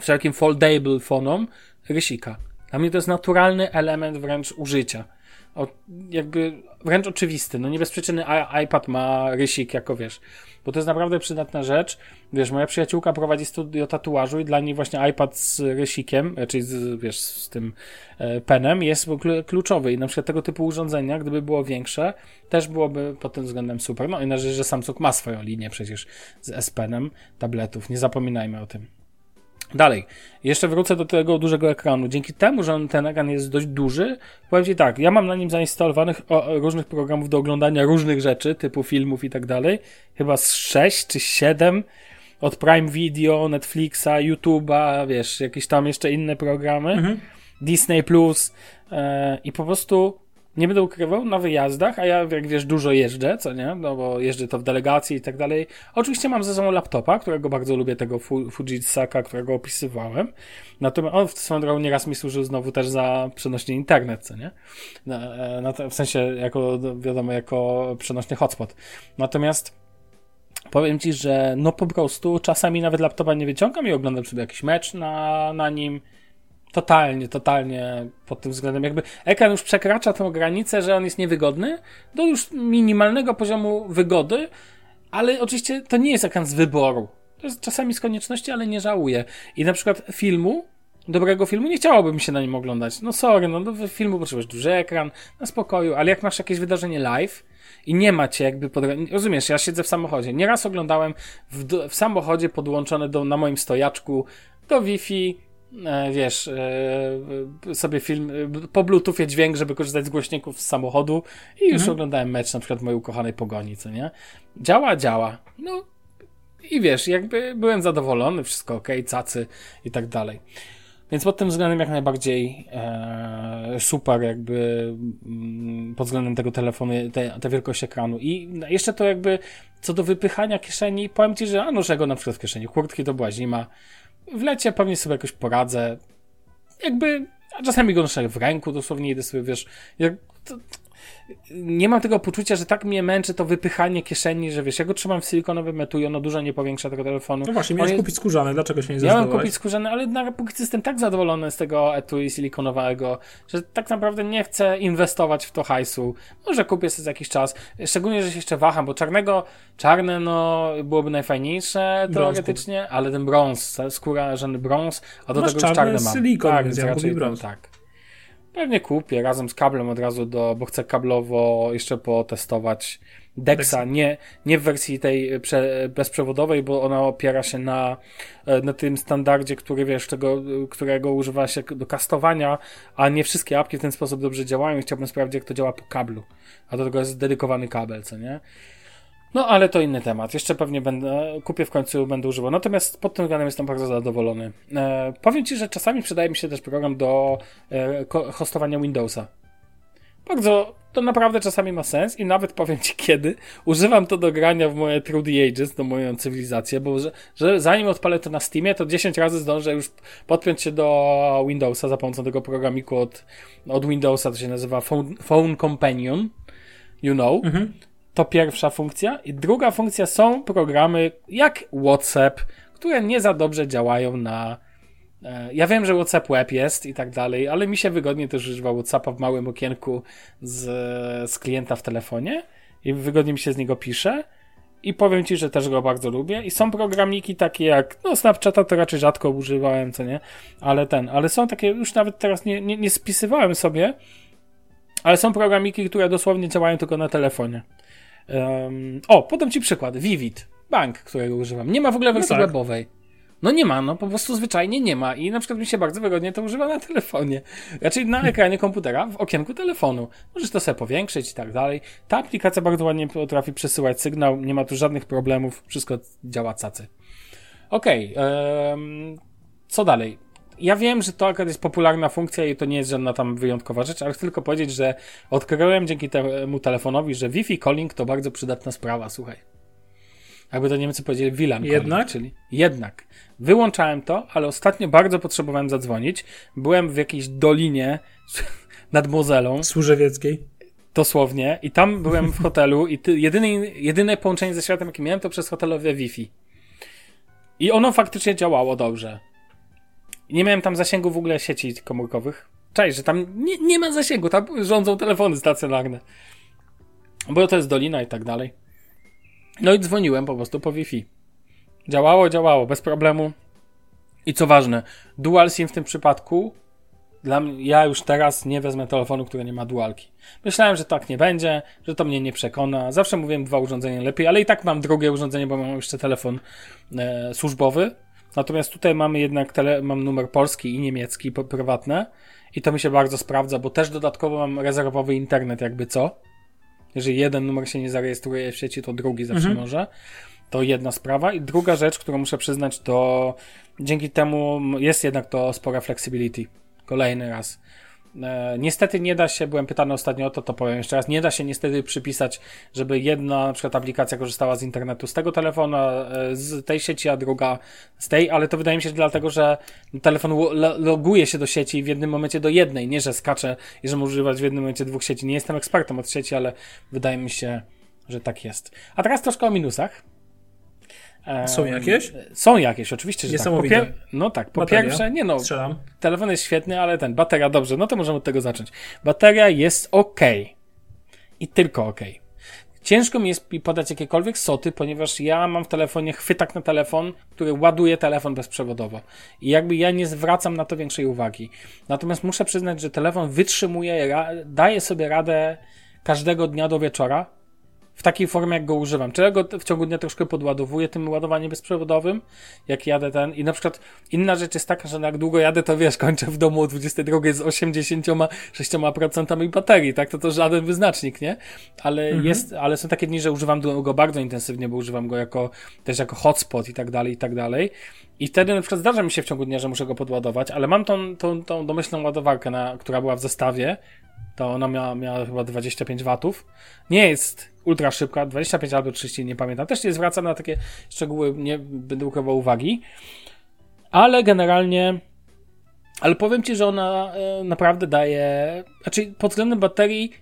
Speaker 2: wszelkim foldable fonom, rysika. Dla mnie to jest naturalny element wręcz użycia o, jakby wręcz oczywisty. No nie bez przyczyny iPad ma rysik, jako wiesz. Bo to jest naprawdę przydatna rzecz. Wiesz, moja przyjaciółka prowadzi studio tatuażu i dla niej właśnie iPad z rysikiem, e, czyli z, wiesz, z tym e, penem jest kluczowy. I na przykład tego typu urządzenia, gdyby było większe, też byłoby pod tym względem super. No i na rzecz, że Samsung ma swoją linię przecież z S Penem tabletów. Nie zapominajmy o tym. Dalej, jeszcze wrócę do tego dużego ekranu. Dzięki temu, że on, ten ekran jest dość duży, powiem Ci tak, ja mam na nim zainstalowanych różnych programów do oglądania różnych rzeczy, typu filmów i tak dalej. Chyba z 6 czy 7 od Prime Video, Netflixa, YouTube'a, wiesz, jakieś tam jeszcze inne programy. Mhm. Disney Plus e, i po prostu nie będę ukrywał, na wyjazdach, a ja jak wiesz, dużo jeżdżę, co nie? No bo jeżdżę to w delegacji i tak dalej. Oczywiście mam ze sobą laptopa, którego bardzo lubię, tego Fujitsaka, którego opisywałem. Natomiast on w swoją drogą nieraz mi służył znowu też za przenośny internet, co nie? Na, e, na, w sensie, jako, wiadomo, jako przenośny hotspot. Natomiast powiem ci, że no po prostu czasami nawet laptopa nie wyciągam i oglądam sobie jakiś mecz na, na nim Totalnie, totalnie pod tym względem. Jakby ekran już przekracza tą granicę, że on jest niewygodny do już minimalnego poziomu wygody, ale oczywiście to nie jest ekran z wyboru. To jest czasami z konieczności, ale nie żałuję. I na przykład filmu, dobrego filmu, nie chciałoby mi się na nim oglądać. No sorry, no do filmu potrzebujesz duży ekran, na spokoju, ale jak masz jakieś wydarzenie live i nie macie jakby pod... Rozumiesz, ja siedzę w samochodzie. Nieraz oglądałem w, w samochodzie podłączone do, na moim stojaczku do Wi-Fi wiesz, e, sobie film, e, po bluetoothie dźwięk, żeby korzystać z głośników z samochodu i już mhm. oglądałem mecz na przykład mojej ukochanej pogoni, co nie? Działa, działa. No i wiesz, jakby byłem zadowolony, wszystko ok, cacy i tak dalej. Więc pod tym względem jak najbardziej e, super jakby mm, pod względem tego telefonu, te, te wielkość ekranu. I jeszcze to jakby co do wypychania kieszeni, powiem Ci, że a no czego na przykład w kieszeni kurtki to była zima, w lecie pewnie sobie jakoś poradzę. Jakby, a czasami go noszę w ręku, dosłownie idę sobie, wiesz, jak, to, nie mam tego poczucia, że tak mnie męczy to wypychanie kieszeni, że wiesz, ja go trzymam w silikonowym etui, ono dużo nie powiększa tego telefonu.
Speaker 3: No właśnie, miałeś
Speaker 2: On
Speaker 3: kupić skórzane, dlaczego się nie
Speaker 2: Ja
Speaker 3: zdecydowałeś?
Speaker 2: mam kupić skórzany, ale na póki jestem tak zadowolony z tego etui silikonowego, że tak naprawdę nie chcę inwestować w to hajsu. Może kupię sobie za jakiś czas. Szczególnie, że się jeszcze waham, bo czarnego, czarne no byłoby najfajniejsze
Speaker 3: Brąz
Speaker 2: teoretycznie, ale ten brąz, skóra, żony brąz, a do
Speaker 3: Masz
Speaker 2: tego już
Speaker 3: czarny
Speaker 2: czarne
Speaker 3: z
Speaker 2: mam.
Speaker 3: silikon,
Speaker 2: tak,
Speaker 3: więc ja
Speaker 2: raczej
Speaker 3: brąz.
Speaker 2: Tak. Pewnie kupię razem z kablem od razu do, bo chcę kablowo jeszcze potestować Dexa, nie, nie w wersji tej prze, bezprzewodowej, bo ona opiera się na, e, na tym standardzie, który wiesz, tego, którego używa się do kastowania, a nie wszystkie apki w ten sposób dobrze działają i chciałbym sprawdzić, jak to działa po kablu. A do tego jest dedykowany kabel, co nie? No, ale to inny temat. Jeszcze pewnie będę, kupię w końcu, będę używał. Natomiast pod tym względem jestem bardzo zadowolony. E, powiem Ci, że czasami przydaje mi się też program do e, hostowania Windowsa. Bardzo, to naprawdę czasami ma sens i nawet powiem Ci kiedy. Używam to do grania w moje True the Ages, do moją cywilizację, bo że, że zanim odpalę to na Steamie, to 10 razy zdążę już podpiąć się do Windowsa za pomocą tego programiku od, od Windowsa, to się nazywa Phone, Phone Companion, you know. To pierwsza funkcja. I druga funkcja są programy jak WhatsApp, które nie za dobrze działają na. e, Ja wiem, że WhatsApp Web jest i tak dalej, ale mi się wygodnie też używa WhatsAppa w małym okienku z, z klienta w telefonie i wygodnie mi się z niego pisze. I powiem ci, że też go bardzo lubię. I są programiki takie jak, no Snapchata to raczej rzadko używałem, co nie? Ale ten, ale są takie, już nawet teraz nie, nie, nie spisywałem sobie, ale są programiki, które dosłownie działają tylko na telefonie. Um, o, podam ci przykład. Vivid, bank, którego używam. Nie ma w ogóle wersji
Speaker 3: tak.
Speaker 2: webowej. No nie ma, no po prostu zwyczajnie nie ma. I na przykład mi się bardzo wygodnie to używa na telefonie. Raczej na ekranie komputera, w okienku telefonu. Możesz to sobie powiększyć i tak dalej. Ta aplikacja bardzo ładnie potrafi przesyłać sygnał, nie ma tu żadnych problemów, wszystko działa cacy. Okej, em, co dalej? Ja wiem, że to akurat jest popularna funkcja i to nie jest żadna tam wyjątkowa rzecz, ale chcę tylko powiedzieć, że odkryłem dzięki temu telefonowi, że Wi-Fi calling to bardzo przydatna sprawa, słuchaj. Jakby to Niemcy powiedzieli calling,
Speaker 3: Jednak?
Speaker 2: czyli jednak. Wyłączałem to, ale ostatnio bardzo potrzebowałem zadzwonić. Byłem w jakiejś dolinie <laughs> nad Mozelą,
Speaker 3: Służewieckiej.
Speaker 2: dosłownie, i tam byłem w <laughs> hotelu i ty, jedyne, jedyne połączenie ze światem, jakie miałem, to przez hotelowe Wi-Fi. I ono faktycznie działało dobrze. Nie miałem tam zasięgu w ogóle sieci komórkowych. Cześć, że tam nie, nie ma zasięgu, tam rządzą telefony stacjonarne. Bo to jest dolina i tak dalej. No i dzwoniłem po prostu po Wi-Fi. Działało, działało, bez problemu. I co ważne, dual SIM w tym przypadku dla mnie, ja już teraz nie wezmę telefonu, który nie ma dualki. Myślałem, że tak nie będzie, że to mnie nie przekona. Zawsze mówiłem dwa urządzenia lepiej, ale i tak mam drugie urządzenie, bo mam jeszcze telefon e, służbowy. Natomiast tutaj mamy jednak tele, mam numer polski i niemiecki prywatne i to mi się bardzo sprawdza, bo też dodatkowo mam rezerwowy internet, jakby co. Jeżeli jeden numer się nie zarejestruje w sieci, to drugi zawsze może. To jedna sprawa. I druga rzecz, którą muszę przyznać, to dzięki temu jest jednak to spora flexibility. Kolejny raz. E, niestety nie da się, byłem pytany ostatnio o to, to powiem jeszcze raz, nie da się niestety przypisać, żeby jedna na przykład aplikacja korzystała z internetu z tego telefonu, e, z tej sieci, a druga z tej, ale to wydaje mi się dlatego, że telefon lo- lo- loguje się do sieci w jednym momencie do jednej, nie że skacze i że może używać w jednym momencie dwóch sieci. Nie jestem ekspertem od sieci, ale wydaje mi się, że tak jest. A teraz troszkę o minusach.
Speaker 3: Są jakieś?
Speaker 2: Są jakieś, oczywiście, że tak. Po pier- no tak, po
Speaker 3: Bateria?
Speaker 2: pierwsze, nie no,
Speaker 3: Strzelam.
Speaker 2: telefon jest świetny, ale ten, bateria dobrze, no to możemy od tego zacząć. Bateria jest ok. I tylko ok. Ciężko mi jest podać jakiekolwiek soty, ponieważ ja mam w telefonie chwytak na telefon, który ładuje telefon bezprzewodowo. I jakby ja nie zwracam na to większej uwagi. Natomiast muszę przyznać, że telefon wytrzymuje, daje sobie radę każdego dnia do wieczora w takiej formie, jak go używam. Czy ja go w ciągu dnia troszkę podładowuję tym ładowaniem bezprzewodowym, jak jadę ten. I na przykład inna rzecz jest taka, że jak długo jadę, to wiesz, kończę w domu o 22 z 86% baterii, tak? To to żaden wyznacznik, nie? Ale jest, ale są takie dni, że używam go bardzo intensywnie, bo używam go jako, też jako hotspot i tak dalej, i tak dalej. I wtedy na przykład zdarza mi się w ciągu dnia, że muszę go podładować, ale mam tą, tą, tą domyślną ładowarkę, na, która była w zestawie, to ona miała, miała chyba 25 watów. Nie jest ultra szybka, 25 albo 30, nie pamiętam. Też nie zwracam na takie szczegóły, nie będę ukrywał uwagi. Ale generalnie, ale powiem Ci, że ona e, naprawdę daje, znaczy pod względem baterii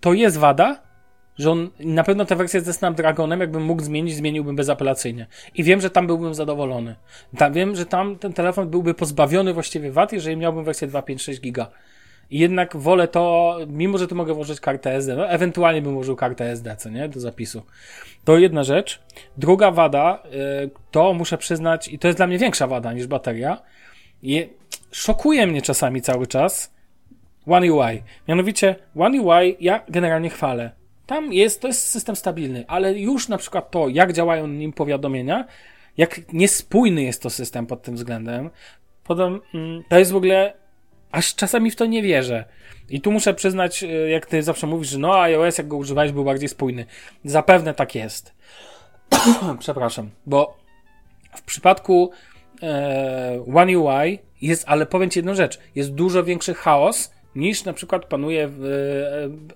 Speaker 2: to jest wada, że on na pewno tę wersję ze Snapdragonem, jakbym mógł zmienić, zmieniłbym bezapelacyjnie. I wiem, że tam byłbym zadowolony. Ta, wiem, że tam ten telefon byłby pozbawiony właściwie wad, jeżeli miałbym wersję 256 giga. I jednak wolę to, mimo że tu mogę włożyć kartę SD, no ewentualnie bym włożył kartę SD, co nie, do zapisu. To jedna rzecz. Druga wada, y, to muszę przyznać, i to jest dla mnie większa wada niż bateria, je, szokuje mnie czasami cały czas One UI. Mianowicie One UI ja generalnie chwalę. Tam jest, to jest system stabilny, ale już na przykład to, jak działają nim powiadomienia, jak niespójny jest to system pod tym względem, potem mm, to jest w ogóle aż czasami w to nie wierzę. I tu muszę przyznać, y, jak ty zawsze mówisz, że no iOS, jak go używałeś, był bardziej spójny. Zapewne tak jest. <clears throat> Przepraszam, bo w przypadku e, One UI jest, ale powiem ci jedną rzecz, jest dużo większy chaos niż na przykład panuje w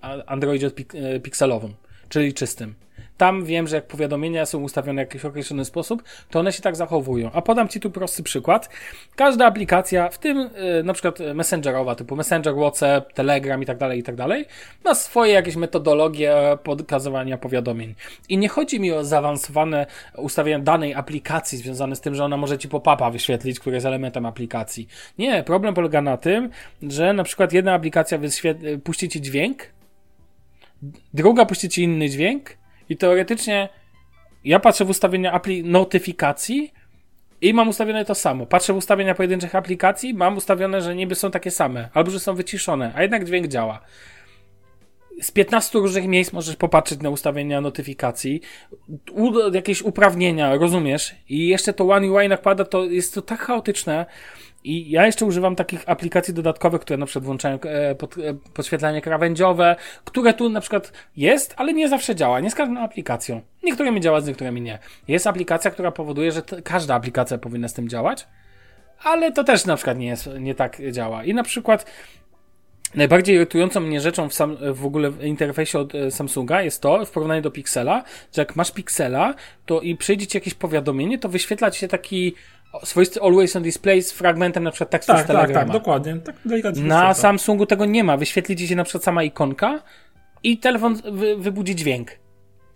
Speaker 2: e, Androidzie e, pikselowym, czyli czystym. Tam wiem, że jak powiadomienia są ustawione w jakiś określony sposób, to one się tak zachowują. A podam Ci tu prosty przykład. Każda aplikacja, w tym yy, na przykład messengerowa, typu Messenger, WhatsApp, Telegram i tak dalej, i tak dalej, ma swoje jakieś metodologie podkazywania powiadomień. I nie chodzi mi o zaawansowane ustawienie danej aplikacji związane z tym, że ona może Ci pop-upa wyświetlić, który jest elementem aplikacji. Nie, problem polega na tym, że na przykład jedna aplikacja puści Ci dźwięk, druga puści Ci inny dźwięk, i teoretycznie ja patrzę w ustawienia apli notyfikacji i mam ustawione to samo. Patrzę w ustawienia pojedynczych aplikacji, mam ustawione, że niby są takie same, albo że są wyciszone, a jednak dźwięk działa. Z 15 różnych miejsc możesz popatrzeć na ustawienia notyfikacji, u, jakieś uprawnienia, rozumiesz? I jeszcze to One UI nakłada, to jest to tak chaotyczne, i ja jeszcze używam takich aplikacji dodatkowych, które na przykład włączają e, pod, e, podświetlanie krawędziowe, które tu na przykład jest, ale nie zawsze działa. Nie z każdą aplikacją. Niektórymi działa, z niektórymi nie. Jest aplikacja, która powoduje, że każda aplikacja powinna z tym działać, ale to też na przykład nie, jest, nie tak działa. I na przykład Najbardziej irytującą mnie rzeczą w, sam, w ogóle w interfejsie od e, Samsunga jest to, w porównaniu do Pixela, że jak masz Pixela, to i przyjdzie ci jakieś powiadomienie, to wyświetla ci się taki swoisty Always on Display z fragmentem na przykład tekstu
Speaker 3: tak,
Speaker 2: z Telegrama.
Speaker 3: Tak, tak, dokładnie. Tak,
Speaker 2: na Samsungu tego nie ma. Wyświetli ci się na przykład sama ikonka i telefon wy, wybudzi dźwięk.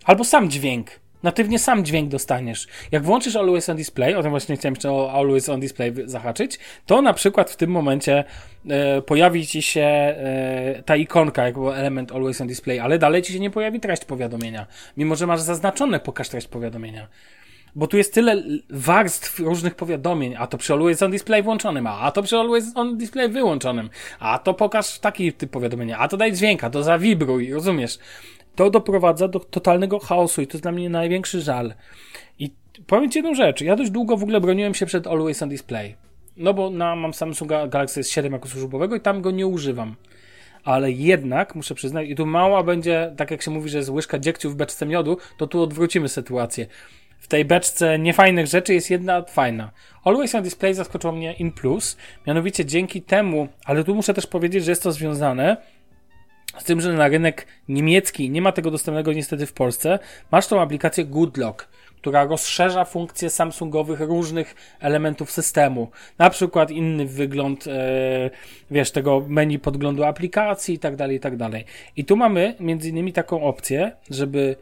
Speaker 2: Albo sam dźwięk. Natywnie sam dźwięk dostaniesz. Jak włączysz Always on Display, o tym właśnie chciałem jeszcze o Always on Display zahaczyć, to na przykład w tym momencie e, pojawi ci się e, ta ikonka jako element Always on Display, ale dalej ci się nie pojawi treść powiadomienia. Mimo, że masz zaznaczone pokaż treść powiadomienia. Bo tu jest tyle warstw różnych powiadomień, a to przy Always on Display włączonym, a to przy Always on Display wyłączonym, a to pokaż taki typ powiadomienia, a to daj dźwięka, to zawibruj, rozumiesz? To doprowadza do totalnego chaosu i to jest dla mnie największy żal. I powiem Ci jedną rzecz, ja dość długo w ogóle broniłem się przed Always on Display. No bo na, mam Samsunga Galaxy S7 jako służbowego i tam go nie używam ale jednak muszę przyznać, i tu mała będzie, tak jak się mówi, że jest łyżka dziegciu w beczce miodu, to tu odwrócimy sytuację. W tej beczce niefajnych rzeczy jest jedna fajna. Always on Display zaskoczył mnie in plus, mianowicie dzięki temu, ale tu muszę też powiedzieć, że jest to związane z tym, że na rynek niemiecki nie ma tego dostępnego niestety w Polsce, masz tą aplikację Goodlock, która rozszerza funkcje Samsungowych różnych elementów systemu. Na przykład inny wygląd, e, wiesz, tego menu podglądu aplikacji i tak dalej, i tak dalej. I tu mamy między innymi taką opcję, żeby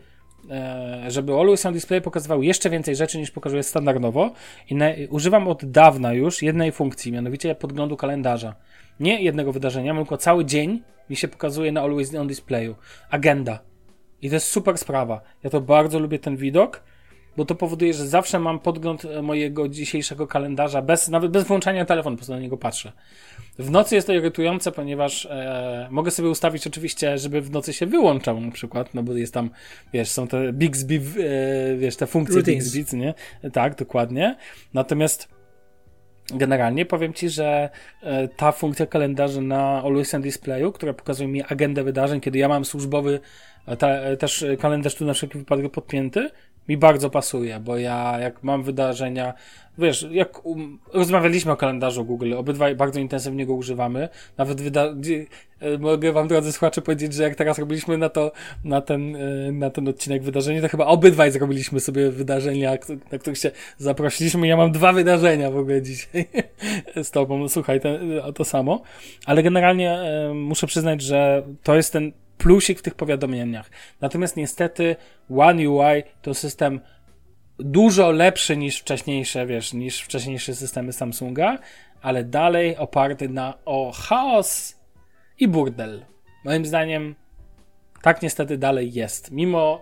Speaker 2: E, żeby Always on Display pokazywał jeszcze więcej rzeczy niż pokazuje standardowo i na, używam od dawna już jednej funkcji, mianowicie podglądu kalendarza. Nie jednego wydarzenia, tylko cały dzień mi się pokazuje na Always on Displayu. Agenda. I to jest super sprawa. Ja to bardzo lubię ten widok bo to powoduje, że zawsze mam podgląd e, mojego dzisiejszego kalendarza, bez, nawet bez włączania telefonu, po prostu na niego patrzę. W nocy jest to irytujące, ponieważ e, mogę sobie ustawić oczywiście, żeby w nocy się wyłączał na przykład, no bo jest tam, wiesz, są te Bixby, e, wiesz, te funkcje
Speaker 3: Routines.
Speaker 2: Bixby, nie? Tak, dokładnie. Natomiast Generalnie powiem Ci, że e, ta funkcja kalendarza na Always on Displayu, która pokazuje mi agendę wydarzeń, kiedy ja mam służbowy e, te, też kalendarz tu na wszelki wypadek podpięty, mi bardzo pasuje, bo ja jak mam wydarzenia, wiesz, jak um, rozmawialiśmy o kalendarzu Google, obydwaj bardzo intensywnie go używamy, nawet wyda e, mogę wam drodzy słuchacze powiedzieć, że jak teraz robiliśmy na to, na ten, e, na ten odcinek wydarzenie, to chyba obydwaj zrobiliśmy sobie wydarzenia, na których się zaprosiliśmy. Ja mam dwa wydarzenia w ogóle dzisiaj <laughs> z tobą, słuchaj, ten, to samo, ale generalnie e, muszę przyznać, że to jest ten plusik w tych powiadomieniach. Natomiast niestety One UI to system dużo lepszy niż wcześniejsze, wiesz, niż wcześniejsze systemy Samsunga, ale dalej oparty na o chaos i burdel. Moim zdaniem tak niestety dalej jest, mimo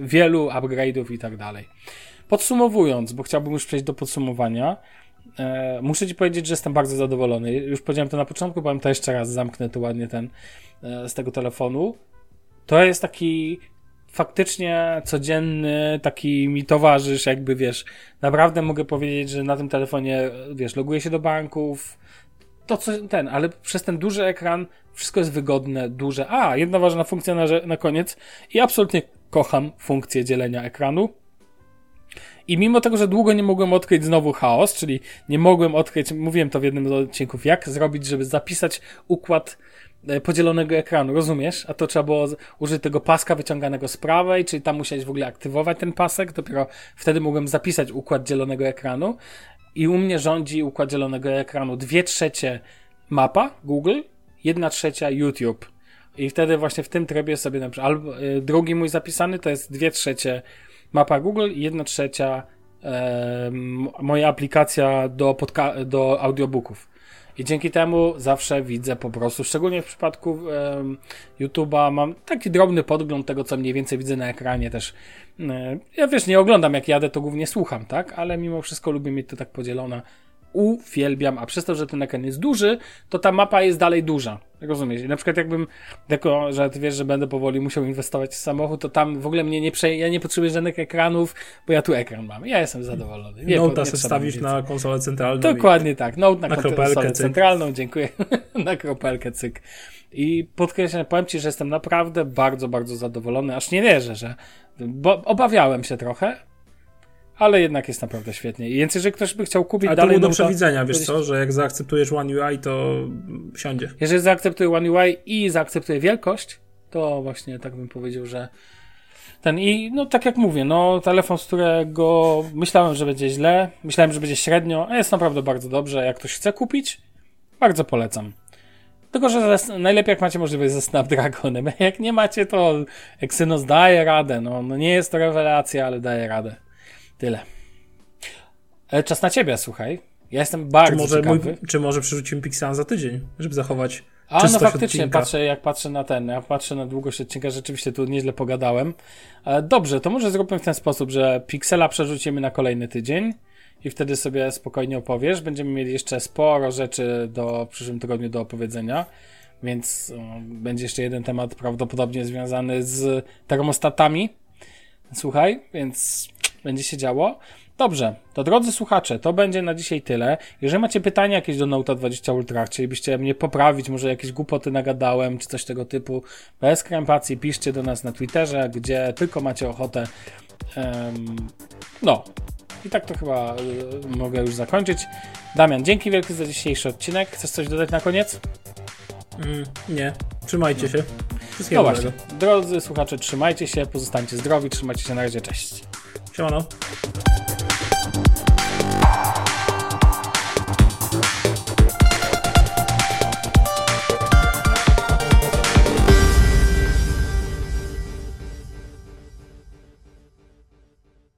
Speaker 2: y, wielu upgrade'ów i tak dalej. Podsumowując, bo chciałbym już przejść do podsumowania, e, muszę Ci powiedzieć, że jestem bardzo zadowolony. Już powiedziałem to na początku, powiem to jeszcze raz, zamknę tu ładnie ten e, z tego telefonu. To jest taki faktycznie codzienny, taki mi towarzysz, jakby wiesz, naprawdę mogę powiedzieć, że na tym telefonie, wiesz, loguję się do banków, to co ten, ale przez ten duży ekran wszystko jest wygodne, duże. A, jedna ważna funkcja na, na koniec i absolutnie kocham funkcję dzielenia ekranu. I mimo tego, że długo nie mogłem odkryć znowu chaos, czyli nie mogłem odkryć, mówiłem to w jednym z odcinków, jak zrobić, żeby zapisać układ e, podzielonego ekranu, rozumiesz? A to trzeba było użyć tego paska wyciąganego z prawej, czyli tam musiałeś w ogóle aktywować ten pasek, dopiero wtedy mogłem zapisać układ dzielonego ekranu. I u mnie rządzi układ dzielonego ekranu dwie trzecie mapa Google, jedna trzecia YouTube. I wtedy właśnie w tym trybie sobie na przykład, albo y, drugi mój zapisany to jest dwie trzecie mapa Google i jedna trzecia e, moja aplikacja do, podca- do audiobooków. I dzięki temu zawsze widzę po prostu, szczególnie w przypadku e, YouTube'a, mam taki drobny podgląd tego, co mniej więcej widzę na ekranie też. E, ja wiesz, nie oglądam jak jadę, to głównie słucham, tak? Ale mimo wszystko lubię mieć to tak podzielone uwielbiam, a przez to, że ten ekran jest duży, to ta mapa jest dalej duża. Rozumiesz? I na przykład jakbym, jako, że ty wiesz, że będę powoli musiał inwestować w samochód, to tam w ogóle mnie nie prze... ja nie potrzebuję żadnych ekranów, bo ja tu ekran mam. Ja jestem zadowolony.
Speaker 3: Nie, Note'a sobie stawisz na konsolę centralną.
Speaker 2: Dokładnie i... tak. Note na, na konsolę cyk. centralną, dziękuję. <laughs> na kropelkę, cyk. I podkreślam, powiem Ci, że jestem naprawdę bardzo, bardzo zadowolony, aż nie wierzę, że, bo obawiałem się trochę, ale jednak jest naprawdę świetnie. I więc jeżeli ktoś by chciał kupić
Speaker 3: ale
Speaker 2: dalej...
Speaker 3: to było do przewidzenia, wiesz co, że jak zaakceptujesz One UI, to siądzie.
Speaker 2: Jeżeli zaakceptuję One UI i zaakceptuję wielkość, to właśnie tak bym powiedział, że ten i no tak jak mówię, no telefon, z którego myślałem, że będzie źle, myślałem, że będzie średnio, a jest naprawdę bardzo dobrze. Jak ktoś chce kupić, bardzo polecam. Tylko, że najlepiej jak macie możliwość ze Snapdragonem. <laughs> Jak nie macie, to Exynos daje radę. No, no nie jest to rewelacja, ale daje radę. Tyle. E, czas na ciebie, słuchaj. Ja jestem bardzo czy może ciekawy. Mój,
Speaker 3: czy może przerzucimy Pixela za tydzień, żeby zachować
Speaker 2: A no faktycznie, odcinka. patrzę, jak patrzę na ten, ja patrzę na długość odcinka, rzeczywiście tu nieźle pogadałem. E, dobrze, to może zróbmy w ten sposób, że Pixela przerzucimy na kolejny tydzień i wtedy sobie spokojnie opowiesz. Będziemy mieli jeszcze sporo rzeczy do w przyszłym tygodniu do opowiedzenia, więc będzie jeszcze jeden temat prawdopodobnie związany z termostatami. Słuchaj, więc będzie się działo. Dobrze, to drodzy słuchacze, to będzie na dzisiaj tyle. Jeżeli macie pytania jakieś do Note 20 Ultra, chcielibyście mnie poprawić, może jakieś głupoty nagadałem, czy coś tego typu, bez krępacji piszcie do nas na Twitterze, gdzie tylko macie ochotę. No, i tak to chyba y, mogę już zakończyć. Damian, dzięki wielkie za dzisiejszy odcinek. Chcesz coś dodać na koniec?
Speaker 3: Mm, nie. Trzymajcie się.
Speaker 2: Wszystkiego no właśnie. Drodzy słuchacze, trzymajcie się, pozostańcie zdrowi, trzymajcie się na razie, cześć.
Speaker 3: Ciao.